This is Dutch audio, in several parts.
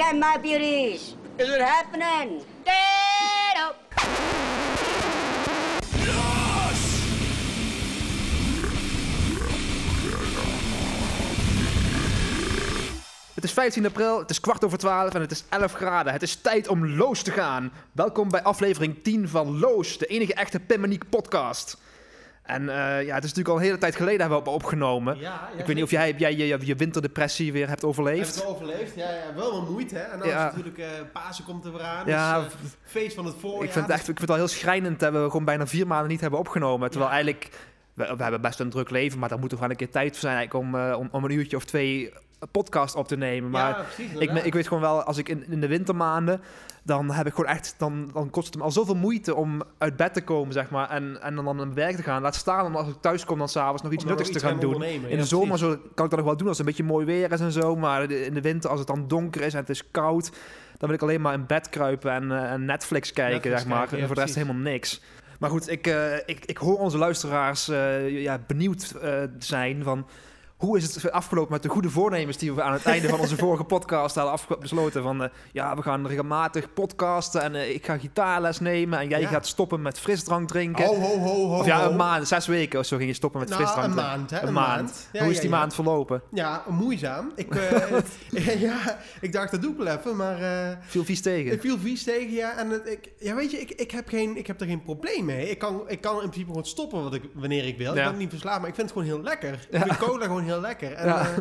my beauties. Is it happening? Get up. Het is 15 april, het is kwart over 12 en het is 11 graden. Het is tijd om Loos te gaan. Welkom bij aflevering 10 van Loos, de enige echte Pimmeniek podcast. En eh, ja, het is natuurlijk al een hele tijd geleden hebben we op- opgenomen. Ja, Ik weet niet of jij, jij je, je winterdepressie weer hebt Heb overleefd. het overleefd? Ja, ja, wel wat moeite, hè? En dan Ja. is natuurlijk eh Pasen komt er weer aan. Ja, dus, eh, feest van het voorjaar. Ik vind het echt, ik vind het wel heel schrijnend dat we gewoon bijna vier maanden niet hebben opgenomen. Terwijl eigenlijk, we, we hebben best een druk leven, maar daar moet er gewoon een keer tijd voor zijn eigenlijk om, om, om een uurtje of twee podcast op te nemen. Maar ja, precies. Ik, ik weet gewoon wel, als ik in, in de wintermaanden, dan heb ik gewoon echt, dan, dan kost het me al zoveel moeite om uit bed te komen, zeg maar, en, en dan naar mijn werk te gaan. Laat staan om als ik thuis kom dan s'avonds nog iets Om nuttigs te gaan doen. In Ja, de zomer zo, kan ik dat nog wel doen als het een beetje mooi weer is en zo, maar in de winter als het dan donker is en het is koud, dan wil ik alleen maar in bed kruipen en, eh, en Netflix kijken, Netflix zeg maar. kijken, ja, en voor de rest helemaal niks. Maar goed, ik, eh, ik, ik hoor onze luisteraars eh, ja, benieuwd zijn van... Hoe is het afgelopen met de goede voornemens die we aan het einde van onze vorige podcast hadden besloten? Van eh, ja, we gaan regelmatig podcasten en eh, ik ga gitaarles nemen en jij Ja. gaat stoppen met frisdrank drinken. Ho, ho, ho, ho. of ja, een maand, zes weken of zo ging je stoppen met Nou, frisdrank een drinken. maand, hè? Een, Een maand. maand. Ja, Hoe is die ja. maand verlopen? Ja, moeizaam. Ik, eh, ja, ik dacht, dat doe ik wel even, maar... Viel vies tegen. Ik viel vies tegen, ja. En het, ik, ja, weet je, ik, ik, heb geen, ik heb er geen probleem mee. Ik kan, ik kan in principe gewoon stoppen wat ik, wanneer ik wil. Ja. Ik ben niet verslaafd, maar ik vind het gewoon heel lekker. Ja. Ik vind cola gewoon heel lekker. En, Ja. eh,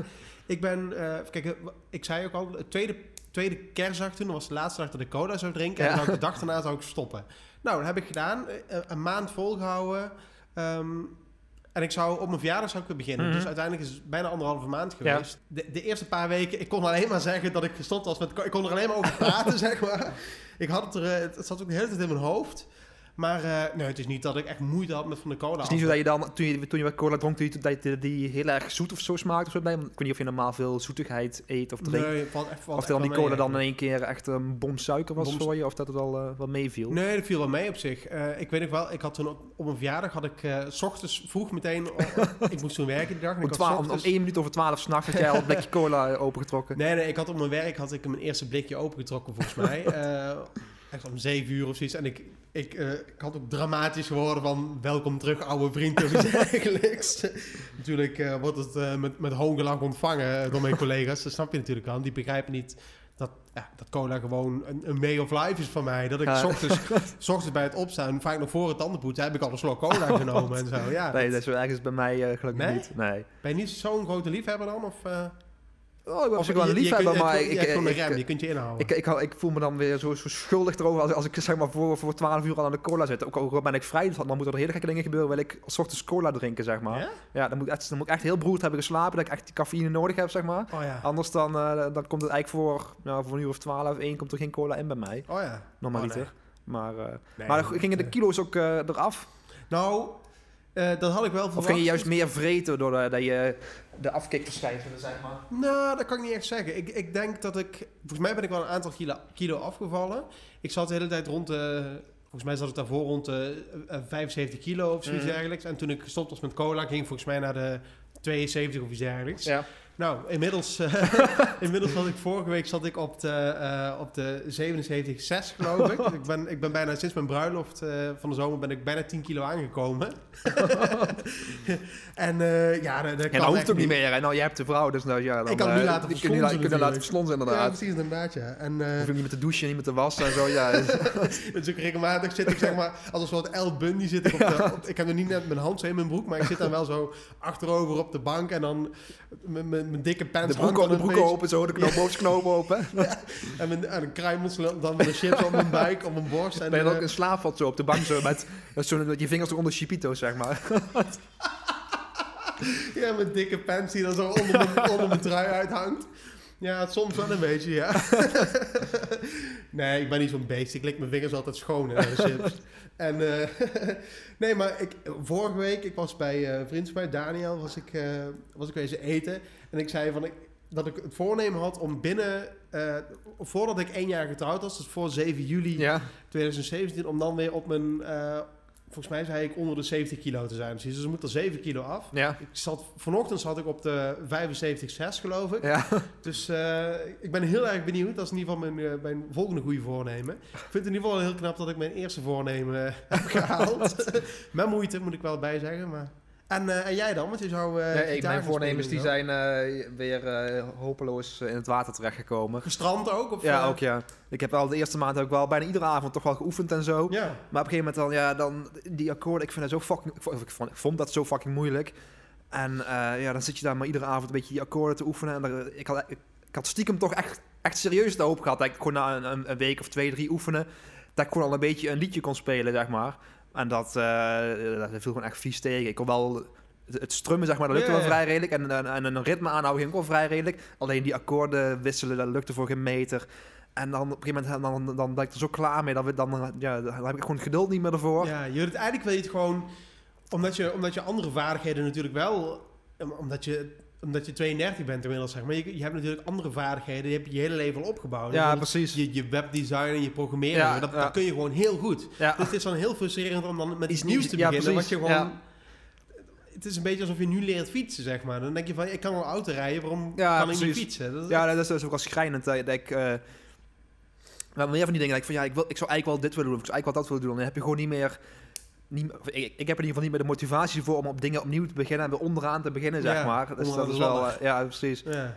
ik ben, eh, kijk, eh, ik zei ook al, het tweede, tweede kerstdag toen, was de laatste dag dat ik cola zou drinken. Ja. En dan de dag daarna zou ik stoppen. Nou, dat heb ik gedaan. Een maand volgehouden. Ehm, en ik zou op mijn verjaardag zou ik weer beginnen. Mhm. Dus uiteindelijk is het bijna anderhalve maand Ja. geweest. De, de eerste paar weken, ik kon alleen maar zeggen dat ik gestopt was met... Ik kon er alleen maar over praten, zeg maar. Ik had het er... Het zat ook de hele tijd in mijn hoofd. Maar nee, het is niet dat ik echt moeite had met van de cola. Het is niet zo dat je dan, toen je, toen je cola dronk, dat je- dat je die heel erg zoet of zo smaakt of zo. bij. Ik weet niet of je normaal veel zoetigheid eet of drinkt. Nee, valt echt, valt of dan die cola mee, dan in één keer echt een bom suiker was Bom- voor je. Of dat het wel, eh, wel meeviel. Nee, dat viel wel mee op zich. Eh, ik weet nog wel, ik had toen op, op mijn verjaardag had ik s ochtends vroeg meteen... ik moest toen werken die dag. En Om, ik had om, om één minuut over twaalf s'nachts had jij al een blikje cola opengetrokken. Nee, nee, ik had op mijn werk had ik mijn eerste blikje opengetrokken volgens mij. Echt om zeven uur of zoiets. En ik, ik, eh, ik had ook dramatisch geworden van welkom terug oude vriend of iets dergelijks. natuurlijk eh, wordt het eh, met, met hoongelach ontvangen door mijn collega's. Dat snap je natuurlijk wel. Die begrijpen niet dat, ja, dat cola gewoon een, een way of life is van mij. Dat ik Ja. ochtends, ochtends bij het opstaan, vaak nog voor het tandenpoetsen, heb ik al een slok cola genomen en zo. Ja, Nee, dat is wel ergens bij mij gelukkig Nee? niet. Nee. Ben je niet zo'n grote liefhebber dan? Of, Oh, ik of zich wel liefhebber, kunt- maar ik, ik, rem, ik, je kunt je inhouden. ik, ik, ik voel me dan weer zo, zo schuldig erover als, als ik zeg maar voor, voor 12 uur al aan de cola zit. Ook al ben ik vrij, dus dan moeten er hele gekke dingen gebeuren. Wil ik s ochtends cola drinken, zeg maar. Ja? Ja, dan, moet ik echt, dan moet ik echt heel beroerd hebben geslapen, dat ik echt die cafeïne nodig heb, zeg maar. Oh ja. Anders dan, eh, dan komt het eigenlijk voor, nou, voor een uur of 12, 1 komt er geen cola in bij mij. Oh ja. Normaliter. Oh, Maar, nee. maar Nee, gingen de kilo's ook eh, eraf? Nou, eh, dat had ik wel verwacht. Of ging je juist meer vreten doordat je de afkikverschijnselen, zeg maar? Nou, dat kan ik niet echt zeggen. Ik, ik denk dat ik... Volgens mij ben ik wel een aantal kilo, kilo afgevallen. Ik zat de hele tijd rond de... Volgens mij zat ik daarvoor rond de eh, 75 kilo of zoiets Mhm. dergelijks. En toen ik gestopt was met cola, ging ik volgens mij naar de 72 of iets dergelijks. Ja. Nou, inmiddels, eh, inmiddels was ik vorige week zat ik op de, eh, op de 77,6 geloof ik. ik, ben, ik ben bijna sinds mijn bruiloft eh, van de zomer ben ik bijna 10 kilo aangekomen. en ja, dat, dat Ja, kan dat hoeft ook niet meer. hè. Nou, jij hebt de vrouw, dus nou, ja, dan, Ik kan nu laten je, verslonzen kun je laten verslonzen, Ja, inderdaad. precies, inderdaad, ja. En Hoef je niet meer te douchen, niet meer te wassen en zo. Ja, dus ook regelmatig zit ik zeg maar als een soort El Bundy zit ik op de... op- ik heb nog niet net mijn hand zo in mijn broek, maar ik zit dan wel zo achterover op de bank en dan met mijn mijn dikke pants de broek, de broek een open, zo, de knoop, bovenknoop open. En, mijn, en een kruimels dan met een chips op mijn buik, op mijn borst. En, Ben je dan ook eh, in slaap valt zo op de bank, zo met, met zo, met je vingers onder chipito's, zeg maar. ja, mijn dikke pants die dan zo onder mijn, onder mijn trui uithangt. Ja, soms wel een beetje, ja. nee, ik ben niet zo'n beest. Ik lik mijn vingers altijd schoon chips. En, eh, nee, maar ik, vorige week, ik was bij eh, een vriend van mij, Daniel, was ik, eh, was ik wezen eten. En ik zei van, ik, dat ik het voornemen had om binnen, voordat ik één jaar getrouwd was, dus voor 7 juli Ja. 2017, om dan weer op mijn, volgens mij zei ik onder de 70 kilo te zijn. precies. Dus er moet er 7 kilo af. Ja. Ik zat, vanochtend zat ik op de 75,6 geloof ik. Ja. Dus eh, ik ben heel erg benieuwd. Dat is in ieder geval mijn, eh, mijn volgende goede voornemen. Ik vind het in ieder geval heel knap dat ik mijn eerste voornemen heb gehaald. Met moeite, moet ik wel bij zeggen. Maar... En, eh, en jij dan? Want je zou... eh, Nee, mijn voornemens die zijn eh, weer hopeloos in het water terechtgekomen. Gestrand ook? Of, Ja, ook ja. Ik heb al de eerste maand ook wel bijna iedere avond toch wel geoefend en zo. Ja. Maar op een gegeven moment dan, ja, dan die akkoorden, ik vind het zo fucking, ik vond, ik vond, dat zo fucking moeilijk. En ja, dan zit je daar maar iedere avond een beetje die akkoorden te oefenen. En daar, ik, had, ik, ik had stiekem toch echt, echt serieus de hoop gehad dat ik gewoon na een, een, een week of twee, drie oefenen, dat ik gewoon al een beetje een liedje kon spelen, zeg maar. En dat, eh, dat viel gewoon echt vies tegen. Ik kon wel het strummen, zeg maar, dat lukte wel vrij redelijk. En, en, en een ritme aanhouden ging ook wel vrij redelijk. Alleen die akkoorden wisselen, dat lukte voor geen meter. En dan op een gegeven moment dan, dan ben ik er zo klaar mee. Dat we dan, ja, dan heb ik gewoon het geduld niet meer ervoor. Ja, je, eigenlijk wil je het gewoon... Omdat je, omdat je andere vaardigheden natuurlijk wel... om- Omdat je, omdat je 32 bent inmiddels, zeg maar. Je, je hebt natuurlijk andere vaardigheden. Die heb je je hele leven al opgebouwd. Ja, precies. je, je webdesign en je programmeren, Ja, dat, ja. dat kun je gewoon heel goed. Ja. Dus het is dan heel frustrerend om dan met iets nieuws te beginnen. Wat je gewoon... Ja. Het is een beetje alsof je nu leert fietsen, zeg maar. Dan denk je van, ik kan wel auto rijden, waarom kan ik niet fietsen? Dat is Ja, dat is dus ook wel schrijnend. Dat, ik... eh wel meer van die dingen dat ik van ja, ik, wil, ik zou eigenlijk wel dit willen doen. Of ik zou eigenlijk wel dat willen doen. Dan heb je gewoon niet meer... Niet, ik, ik heb in ieder geval niet meer de motivatie voor om op dingen opnieuw te beginnen en weer onderaan te beginnen, zeg Ja, maar. Dus dat is wel, eh, ja, precies. ja,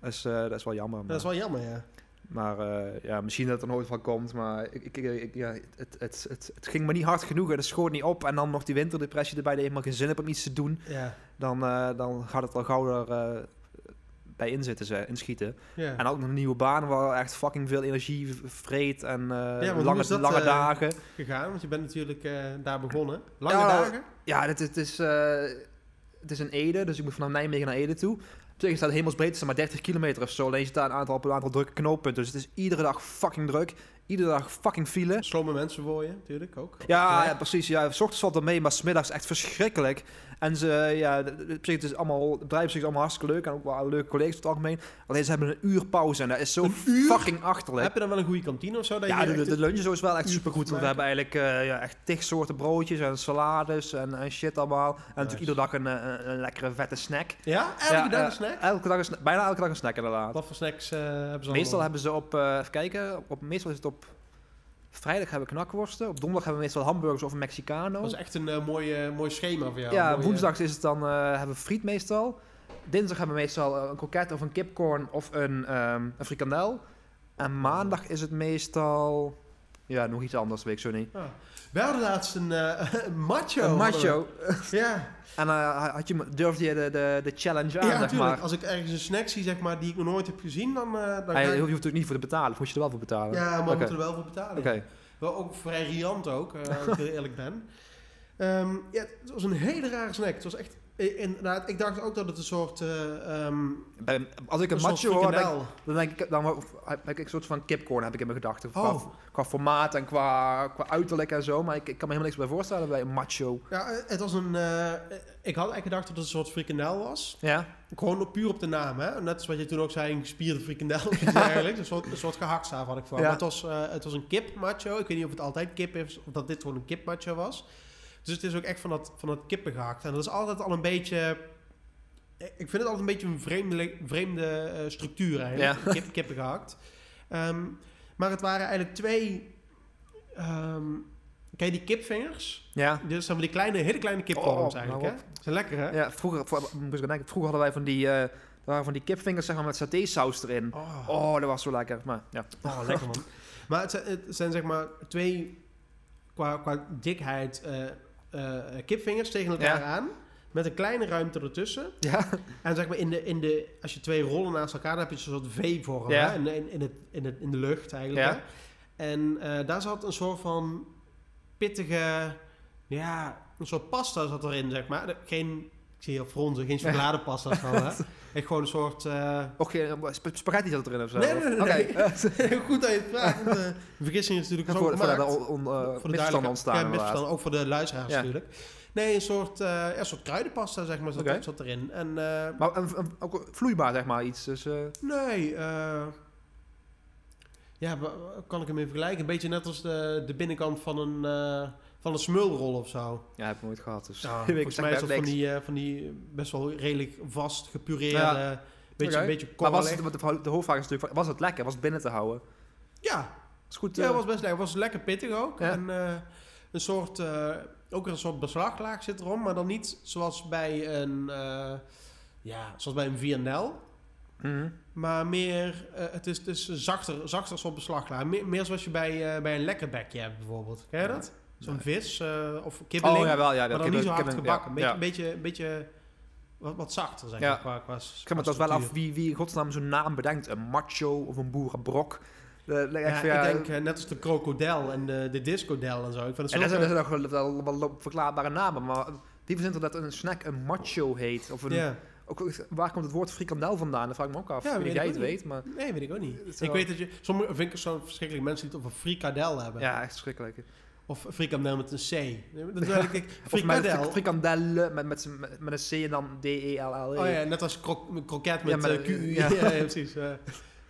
Dat is, eh, dat is wel jammer. Maar, dat is wel jammer, ja. maar eh, ja, misschien dat het er nooit van komt. Maar ik, ik, ja, het, het, het, het ging me niet hard genoeg. en Het schoot niet op. En dan nog die winterdepressie erbij. Dat je helemaal geen zin hebt om iets te doen. Ja, Dan, dan gaat het al gauw er bij inzitten, ze, inschieten. ja. En ook nog een nieuwe baan waar echt fucking veel energie vreet. En hoe lange, dat, lange eh, dagen. gegaan, want je bent natuurlijk eh, daar begonnen. Lange Ja, dagen? Ja, het, het, is, het is een Ede. Dus ik moet vanaf Nijmegen naar Ede toe. Op zich staat hemelsbreed, is maar 30 kilometer of zo. Alleen je staat een aantal, een aantal drukke knooppunten. Dus het is iedere dag fucking druk. Iedere dag fucking file. Slome mensen voor je, natuurlijk ook. Ja, precies. Ja, s ochtends valt het mee, maar smiddags echt verschrikkelijk. En ze, ja, op zich, het is allemaal, het bedrijf is allemaal hartstikke leuk. En ook wel leuke collega's op het algemeen. Alleen ze hebben een uur pauze en dat is zo fucking achterlijk. Heb je dan wel een goede kantine of zo? Dat Ja, je de, de, lunch is sowieso wel echt supergoed. Want we hebben eigenlijk eh, ja, echt tig soorten broodjes en salades en, en shit allemaal. En natuurlijk iedere dag een, eh, een, een lekkere vette snack. Ja, elke Ja, dag eh, een snack? Elke dag een sna- bijna elke dag een snack inderdaad. Wat voor snacks eh, hebben ze Meestal allemaal? hebben ze op, eh, even kijken, op, meestal is het op vrijdag hebben we knakworsten. Op donderdag hebben we meestal hamburgers of een Mexicano. Dat is echt een eh, mooi, mooi schema voor jou. ja, Mooie- woensdag is het dan, eh, hebben we friet meestal. Dinsdag hebben we meestal eh, een kroket of een kipcorn of een, ehm een frikandel. En maandag is het meestal, ja, nog iets anders, weet ik zo niet. Ah. We hadden laatst een eh, een macho. Een macho. Ja, En eh, had je, durfde je de, de, de challenge aan, ja zeg natuurlijk. maar. Als ik ergens een snack zie zeg maar, die ik nog nooit heb gezien, dan, eh dan Ah, je hoeft je hoeft er niet voor te betalen, of moet je er wel voor betalen? Ja, maar we Oké. moeten er wel voor betalen. Oké. Wel ook vrij riant ook, als ik heel eerlijk ben. Ehm, ja, het was een hele rare snack. Het was echt... Inderdaad, ik dacht ook dat het een soort... eh, ehm, Bij- Als ik een, macho hoor, dan denk, frikandel. dan denk ik, dan heb ik een soort van kipcorn heb ik in mijn gedachten. Qua, Oh. qua formaat en qua, qua uiterlijk en zo. Maar ik, ik kan me helemaal niks bij voorstellen bij een macho. Ja, eh, het was een... eh, ik had eigenlijk gedacht dat het een soort frikandel was. Ja? Gewoon op- puur op de naam, hè. Net als wat je toen ook zei, een gespierde frikandel dergelijks. Een soort, een soort gehaktstaaf had ik voor. Ja. Het was, het was een kip macho. Ik weet niet of het altijd kip is of dat dit gewoon een kip macho was. Dus het is ook echt van dat, van dat kippen gehakt. En dat is altijd al een beetje... Ik vind het altijd een beetje een vreemde, vreemde eh, structuur eigenlijk. Ja. Kip, kippen gehakt. Ehm, maar het waren eigenlijk twee... ehm ken je die kipvingers? Ja. Dit zijn die kleine, hele kleine kipcorns Oh, eigenlijk, nou hè? Zijn lekker, hè? Ja, vroeger, vroeger hadden wij van die, eh, er waren van die kipvingers zeg maar, met satésaus erin. Oh. Oh, dat was zo lekker. Maar ja. Oh, lekker man. Maar het zijn, het zijn zeg maar twee qua, qua dikheid eh, eh, kipvingers tegen elkaar Ja. aan. Met een kleine ruimte ertussen. Ja. En zeg maar in de, in de, als je twee rollen naast elkaar dan heb je een soort V-vorm Ja. in, in, in, het, in, het, in de lucht eigenlijk. Ja. En eh, daar zat een soort van pittige, ja, een soort pasta zat erin, zeg maar. Geen, zie hier fronzen, geen chocoladepasta van, hè. Echt gewoon een soort... eh, Och, geen sp- spaghetti zat erin of zo? Nee, nee, nee. Eh, Goed dat je het vraagt. want, eh, de vergissing is natuurlijk zo voor, de on, eh, Voor de ontstaan Ja, ook voor de luisteraars Ja. natuurlijk. Nee, een soort, eh, ja, een soort kruidenpasta, zeg maar, zat, zat erin. En, eh, Maar een, een- ook vloeibaar, zeg maar, iets. Dus, eh, nee, eh, ja, kan ik hem even vergelijken? Een beetje net als de, de binnenkant van een, eh, van een smulrol of zo. Ja, heb ik nooit gehad. Dus Ja, volgens mij is dat van die, eh, van die best wel redelijk vast gepureerde, Ja. beetje, een beetje Maar was het, de, de hoofdvraag is natuurlijk, was het lekker? Was het binnen te houden? Ja, Is goed. ja, eh, was best lekker. Het was lekker pittig ook. Ja. En eh, een soort, eh, ook een soort beslaglaag zit erom, maar dan niet zoals bij een, eh, ja, zoals bij een Vianel. mhm. Maar meer, eh, het is, het is zachter, zachter soort beslaglaag. Meer, meer zoals je bij, eh, bij een lekkerbekje hebt bijvoorbeeld. Ken je dat? Zo'n vis eh, of kibbeling. Oh ja, wel. Ja, maar ik dan heb niet zo ik hard gebakken. Een beetje, beetje, beetje wat, wat zachter zeg Ja. maar. Qua, qua, Ik vraag me trouwens wel af wie, wie in godsnaam zo'n naam bedenkt. Een macho of een boerenbrok. De, echt, Ja, ik denk eh, net als de krokodil en de, de discodel en zo. Ik vind het en dat zo... zijn, dat zijn nog wel, wel, wel verklaarbare namen. Maar wie verzint er dat een snack een macho heet? Of een, ja. ook, waar komt het woord frikandel vandaan? Dat vraag ik me ook af. Ja, weet weet ik jij het niet. weet, maar Nee, weet ik ook niet. Ik weet dat je... Sommige vind ik zo verschrikkelijk mensen die het over frikadel hebben. ja, echt verschrikkelijk. Of frikandel met een C. Dat is eigenlijk Of met frikadel. frik- frikandellen met, met, met, met een C en dan D-E-L-L-E. Oh ja, net als krok, kroket Ja, met eh, Q. ja. Ja, ja, precies. dat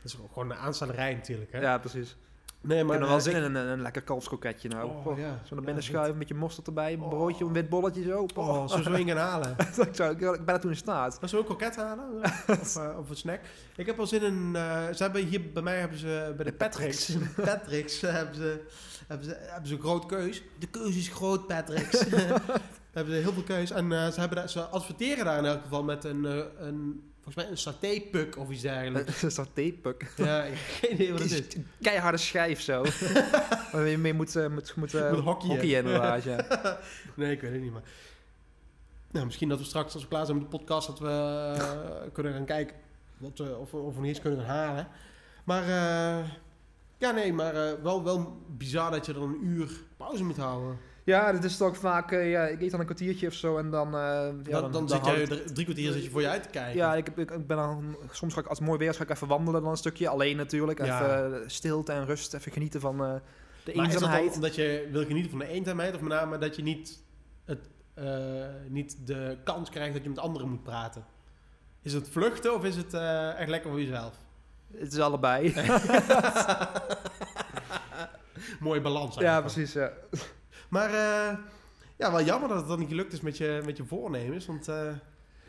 is gewoon een aanstellerij natuurlijk. Hè? Ja, precies. Nee, Ik maar... heb er wel eh, zin in een, een lekker kalfskroketje nou. Oh, Oh, ja. Zo naar Ja, binnen schuiven, met je mosterd erbij, een Oh. broodje, een wit bolletje zo. Oh, we zo in gaan halen? ik, zou, ik ben er toen in staat. Zullen we ook kroket halen? of, eh, of een snack? Ik heb wel zin in... ze hebben hier bij mij hebben ze bij de De Patricks. Patricks hebben ze, hebben, ze, hebben ze een groot keus. De keus is groot, Patricks. hebben ze heel veel keus. En eh, ze, hebben daar, ze adverteren daar in elk geval met een, eh, een volgens mij een satépuk of iets dergelijks. Een satépuk. ja, geen idee wat het is. Een Keiharde schijf zo. Waar je mee moet, eh, moet, moet, Moet hockeyen. hockeyen inderdaad, ja. Nee, ik weet het niet, maar... Nou, misschien dat we straks, als we klaar zijn met de podcast, dat we kunnen gaan kijken wat, of, we, of we niet eens kunnen gaan halen. Maar, eh, ja, nee, maar eh, wel, wel bizar dat je dan een uur pauze moet houden. Ja, dat is toch vaak, eh, ja, ik eet dan een kwartiertje of zo en dan... eh, ja, dan, dan, zit je er drie kwartier zit je voor je uit te kijken. Ja, ik, ik, ik ben dan, soms ga ik als het mooi weer is, ga ik even wandelen dan een stukje. Alleen natuurlijk, Ja. even stilte en rust, even genieten van de maar eenzaamheid. omdat je wil genieten van de eenzaamheid of met name dat je niet, het, niet de kans krijgt dat je met anderen moet praten? Is het vluchten of is het echt lekker voor jezelf? Het is allebei. Mooie balans ja, eigenlijk. precies. Ja. Maar eh, ja, wel jammer dat het dan niet gelukt is met je, met je voornemens. Want eh,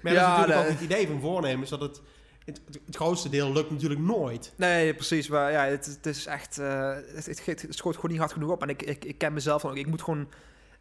maar ja, Ja, dat is natuurlijk het idee van voornemens. Dat het, het, het grootste deel lukt natuurlijk nooit. Nee, precies. Maar ja, het, het is echt. eh, het, het, het schoot gewoon niet hard genoeg op. En ik, ik, ik ken mezelf van ook. Ik moet gewoon.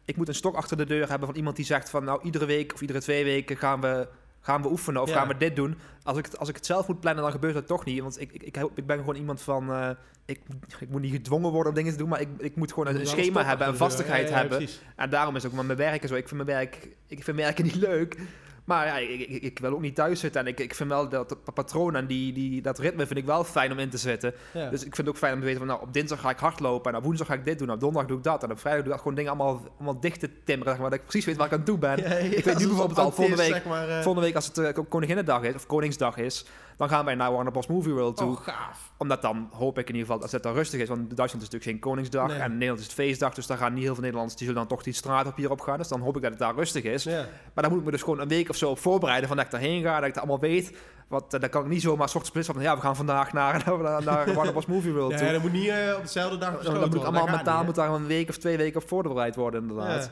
Ik moet een stok achter de deur hebben van iemand die zegt van. Nou, iedere week of iedere twee weken gaan we. Gaan we oefenen of Ja. gaan we dit doen? Als ik, het, als ik het zelf moet plannen, dan gebeurt dat toch niet. Want ik, ik, ik, ik ben gewoon iemand van. eh, ik, ik moet niet gedwongen worden om dingen te doen, maar ik, ik moet gewoon een, schema hebben en vastigheid Ja, ja, hebben. En daarom is ook met mijn werk en zo. Ik vind mijn werk, ik vind werken niet leuk. Maar ja, ik, ik, ik wil ook niet thuis zitten. En ik, ik vind wel dat patroon en die, die, dat ritme vind ik wel fijn om in te zetten. Ja. Dus ik vind het ook fijn om te weten van, nou, op dinsdag ga ik hardlopen. En op woensdag ga ik dit doen. Op donderdag doe ik dat. En op vrijdag doe ik dat gewoon dingen allemaal, allemaal dicht te timmeren. Zeg maar, dat ik precies weet waar ik aan toe ben. Ja, ja, ik weet nu bijvoorbeeld al, volgende week- zeg maar, eh, Volgende week als het uh, Koninginnedag is, of Koningsdag is, dan gaan wij naar Warner Bros. Movie World toe. oh, gaaf. Omdat dan hoop ik in ieder geval dat het dan rustig is. Want Duitsland is natuurlijk geen Koningsdag. Nee. En Nederland is het feestdag. Dus daar gaan niet heel veel Nederlanders, die zullen dan toch die straat op hier op gaan. Dus dan hoop ik dat het daar rustig is. Ja. Maar dan moet ik me dus gewoon een week of zo op voorbereiden. Van dat ik daarheen ga, dat ik het allemaal weet. Want eh, dan kan ik niet zomaar s ochtends beslissen van... Ja, we gaan vandaag naar, naar, naar Warner Bros. Movie World toe. Ja, dat moet niet eh, op dezelfde dag beschoten dan moet ik allemaal Dat mentaal niet, moet daar een week of twee weken op voorbereid worden, inderdaad. Ja.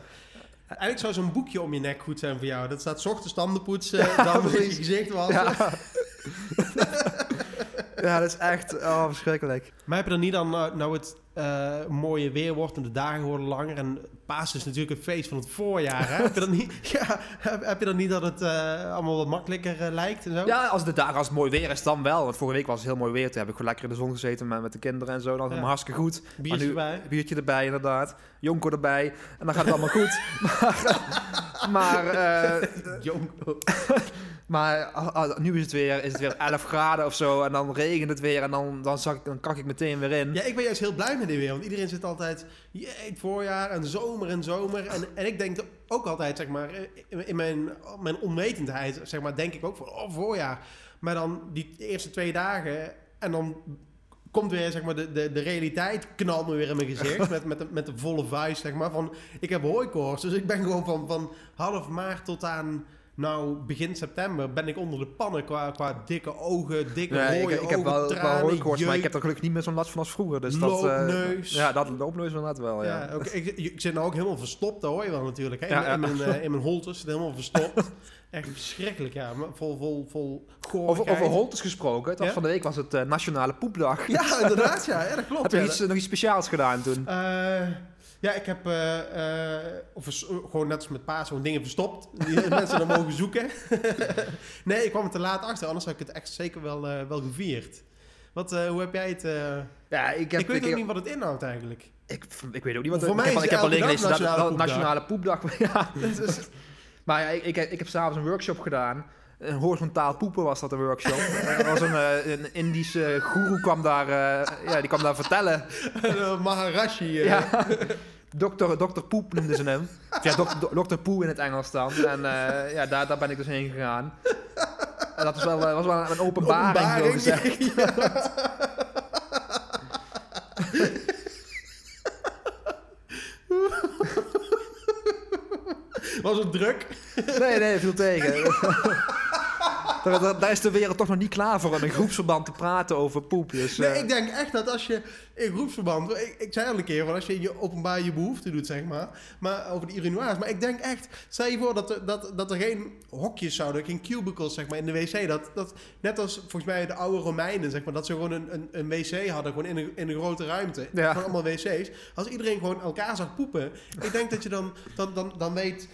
Eigenlijk zou zo'n boekje om je nek goed zijn voor jou. Dat staat 's ochtends tanden poetsen, dan moet je gezicht wassen. Ja. ja, dat is echt oh, verschrikkelijk. Maar heb je dan niet dan, nou, nou het eh, mooie weer wordt en de dagen worden langer en paas is natuurlijk het feest van het voorjaar, hè? heb, je dan niet, ja, heb, heb je dan niet dat het eh, allemaal wat makkelijker eh, lijkt en zo? Ja, als de dagen als het mooi weer is, dan wel. Want vorige week was het heel mooi weer. Toen heb ik gewoon lekker in de zon gezeten met, met de kinderen en zo. Dan was Ja. hartstikke goed. Biertje Maar nu- erbij. Biertje erbij, inderdaad. Jonko erbij. En dan gaat het allemaal goed. Maar, maar, eh, Jonko. Maar ah, ah, nu is het weer, is het weer 11 graden of zo. En dan regent het weer. En dan, dan, zak, ik- dan kak ik meteen weer in. Ja, ik ben juist heel blij met dit weer, want iedereen zit altijd, jee, het voorjaar en zomer en zomer. En, en ik denk ook altijd, zeg maar, in, in mijn, mijn onwetendheid, zeg maar, denk ik ook van, oh, voorjaar. Maar dan die eerste twee dagen en dan komt weer, zeg maar, de, de, de realiteit knalt me weer in mijn gezicht met, met, de, met de volle vuist, zeg maar, van, ik heb hooikoorts. Dus ik ben gewoon van, van half maart tot aan nou, begin september ben ik onder de pannen qua, qua dikke ogen, dikke Nee, rode ik, ik heb ogen, wel, wel tranen, hooikoorts, maar ik heb er gelukkig niet meer zo'n last van als vroeger. Dus dat, eh, Loopneus. ja, dat loopneus inderdaad wel, ja. Ja, ik, ik zit nou ook helemaal verstopt, dat hoor je wel natuurlijk. Hè? In, Ja, ja. in mijn, eh, in mijn holtes zit helemaal verstopt. Echt verschrikkelijk, ja. Vol, vol, vol Over, over holtes gesproken, het was van de week was het eh, Nationale Poepdag. Ja, inderdaad, ja. dat klopt. heb je iets, nog iets speciaals gedaan toen? Eh, ja, ik heb eh, eh, of vers- gewoon net als met paas gewoon dingen verstopt. Die mensen dan mogen zoeken. nee, ik kwam er te laat achter. Anders had ik het echt zeker wel, eh, wel gevierd. Wat, eh, hoe heb jij het... eh, Ja, ik, heb, ik weet ook ik, niet wat het inhoudt eigenlijk. ik, ik weet ook niet wat Voor ik mij is ik heb alleen gelezen dat Nationale Poepdag. Ja, maar ja, ik, ik, ik heb s'avonds een workshop gedaan. Een horizontaal poepen was dat een workshop. er was een, eh, een Indische goeroe kwam daar, eh, ja, die kwam daar vertellen. Eh, Maharashi. Ja. Dokter, dokter Poep noemden ze hem. Ja, dok, dok- dokter Poe in het Engels dan. En ja, daar, daar ben ik dus heen gegaan. En dat was wel, was wel een openbaring, zo Openbaring. gezegd. Was het druk? Nee, nee, viel tegen. Daar, daar- daar is de wereld toch nog niet klaar voor om in groepsverband te praten over poep. Dus, Nee, eh, ik denk echt dat als je in groepsverband... Ik, ik zei al een keer, van als je je openbaar je behoefte doet, zeg maar. Maar over de urinoirs. Maar ik denk echt, stel je voor dat er, dat, dat er geen hokjes zouden, geen cubicles, zeg maar, in de wc. Dat, dat, net als volgens mij de oude Romeinen, zeg maar, dat ze gewoon een, een, een wc hadden, gewoon in een, in een grote ruimte. Ja. Gewoon allemaal wc's. Als iedereen gewoon elkaar zag poepen, ik denk dat je dan, dan, dan, dan weet...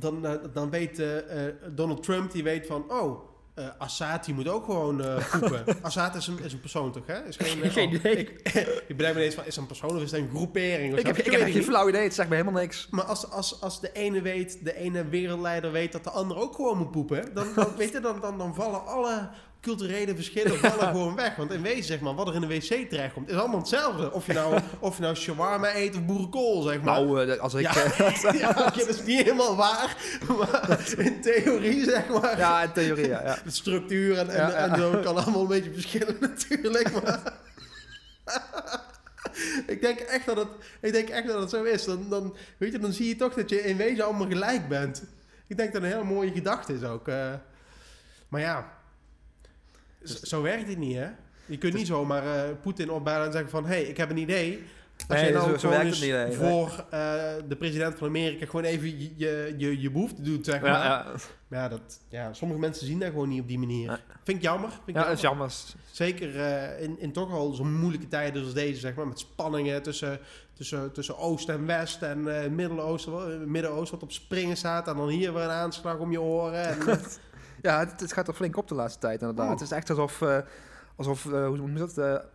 Dan, eh, dan weet eh, eh, Donald Trump, die weet van, oh, eh Assad die moet ook gewoon poepen. Assad is een, is een persoon toch, hè? Is geen, Geen oh, idee. Ik, ik bedenk me ineens van, is een persoon of is dat een groepering? Of ik heb, ik heb het geen flauw idee, het zegt me helemaal niks. Maar als, als, als de ene weet, de ene wereldleider weet dat de ander ook gewoon moet poepen, dan, dan, weet je, dan, dan, dan vallen alle culturele verschillen vallen gewoon weg. Want in wezen, zeg maar, wat er in de wc terechtkomt, is allemaal hetzelfde. Of je nou, of je nou shawarma eet of boerenkool, zeg maar. Nou, eh, als ik... Ja. dat is niet helemaal waar. Maar in theorie, zeg maar. ja, in theorie, ja. ja. De structuur en, en, en zo kan allemaal een beetje verschillen natuurlijk. Maar ik, denk echt dat het, ik denk echt dat het zo is. Dan, dan, weet je, dan zie je toch dat je in wezen allemaal gelijk bent. Ik denk dat het een hele mooie gedachte is ook. eh. maar ja, z- zo werkt het niet hè. Je kunt niet zomaar eh Poetin opbellen en zeggen van... hé, hey, ik heb een idee. Als Nee, jij nou zo- werkt het niet, nee. voor eh, de president van Amerika gewoon even je, je, je, je behoefte doet, zeg maar. Ja, ja. Maar ja, dat, ja, sommige mensen zien dat gewoon niet op die manier. Vind ik jammer. Vind ik ja, dat jammer. is jammer. Zeker eh, in, in toch al zo'n moeilijke tijden als deze, zeg maar. Met spanningen tussen, tussen, tussen Oost en West en Midden-Oosten, Midden-Oosten wat op springen staat. En dan hier weer een aanslag om je oren. En, Ja, het, het gaat er flink op de laatste tijd inderdaad. Oh. Het is echt alsof, eh, alsof eh, hoe noem je dat?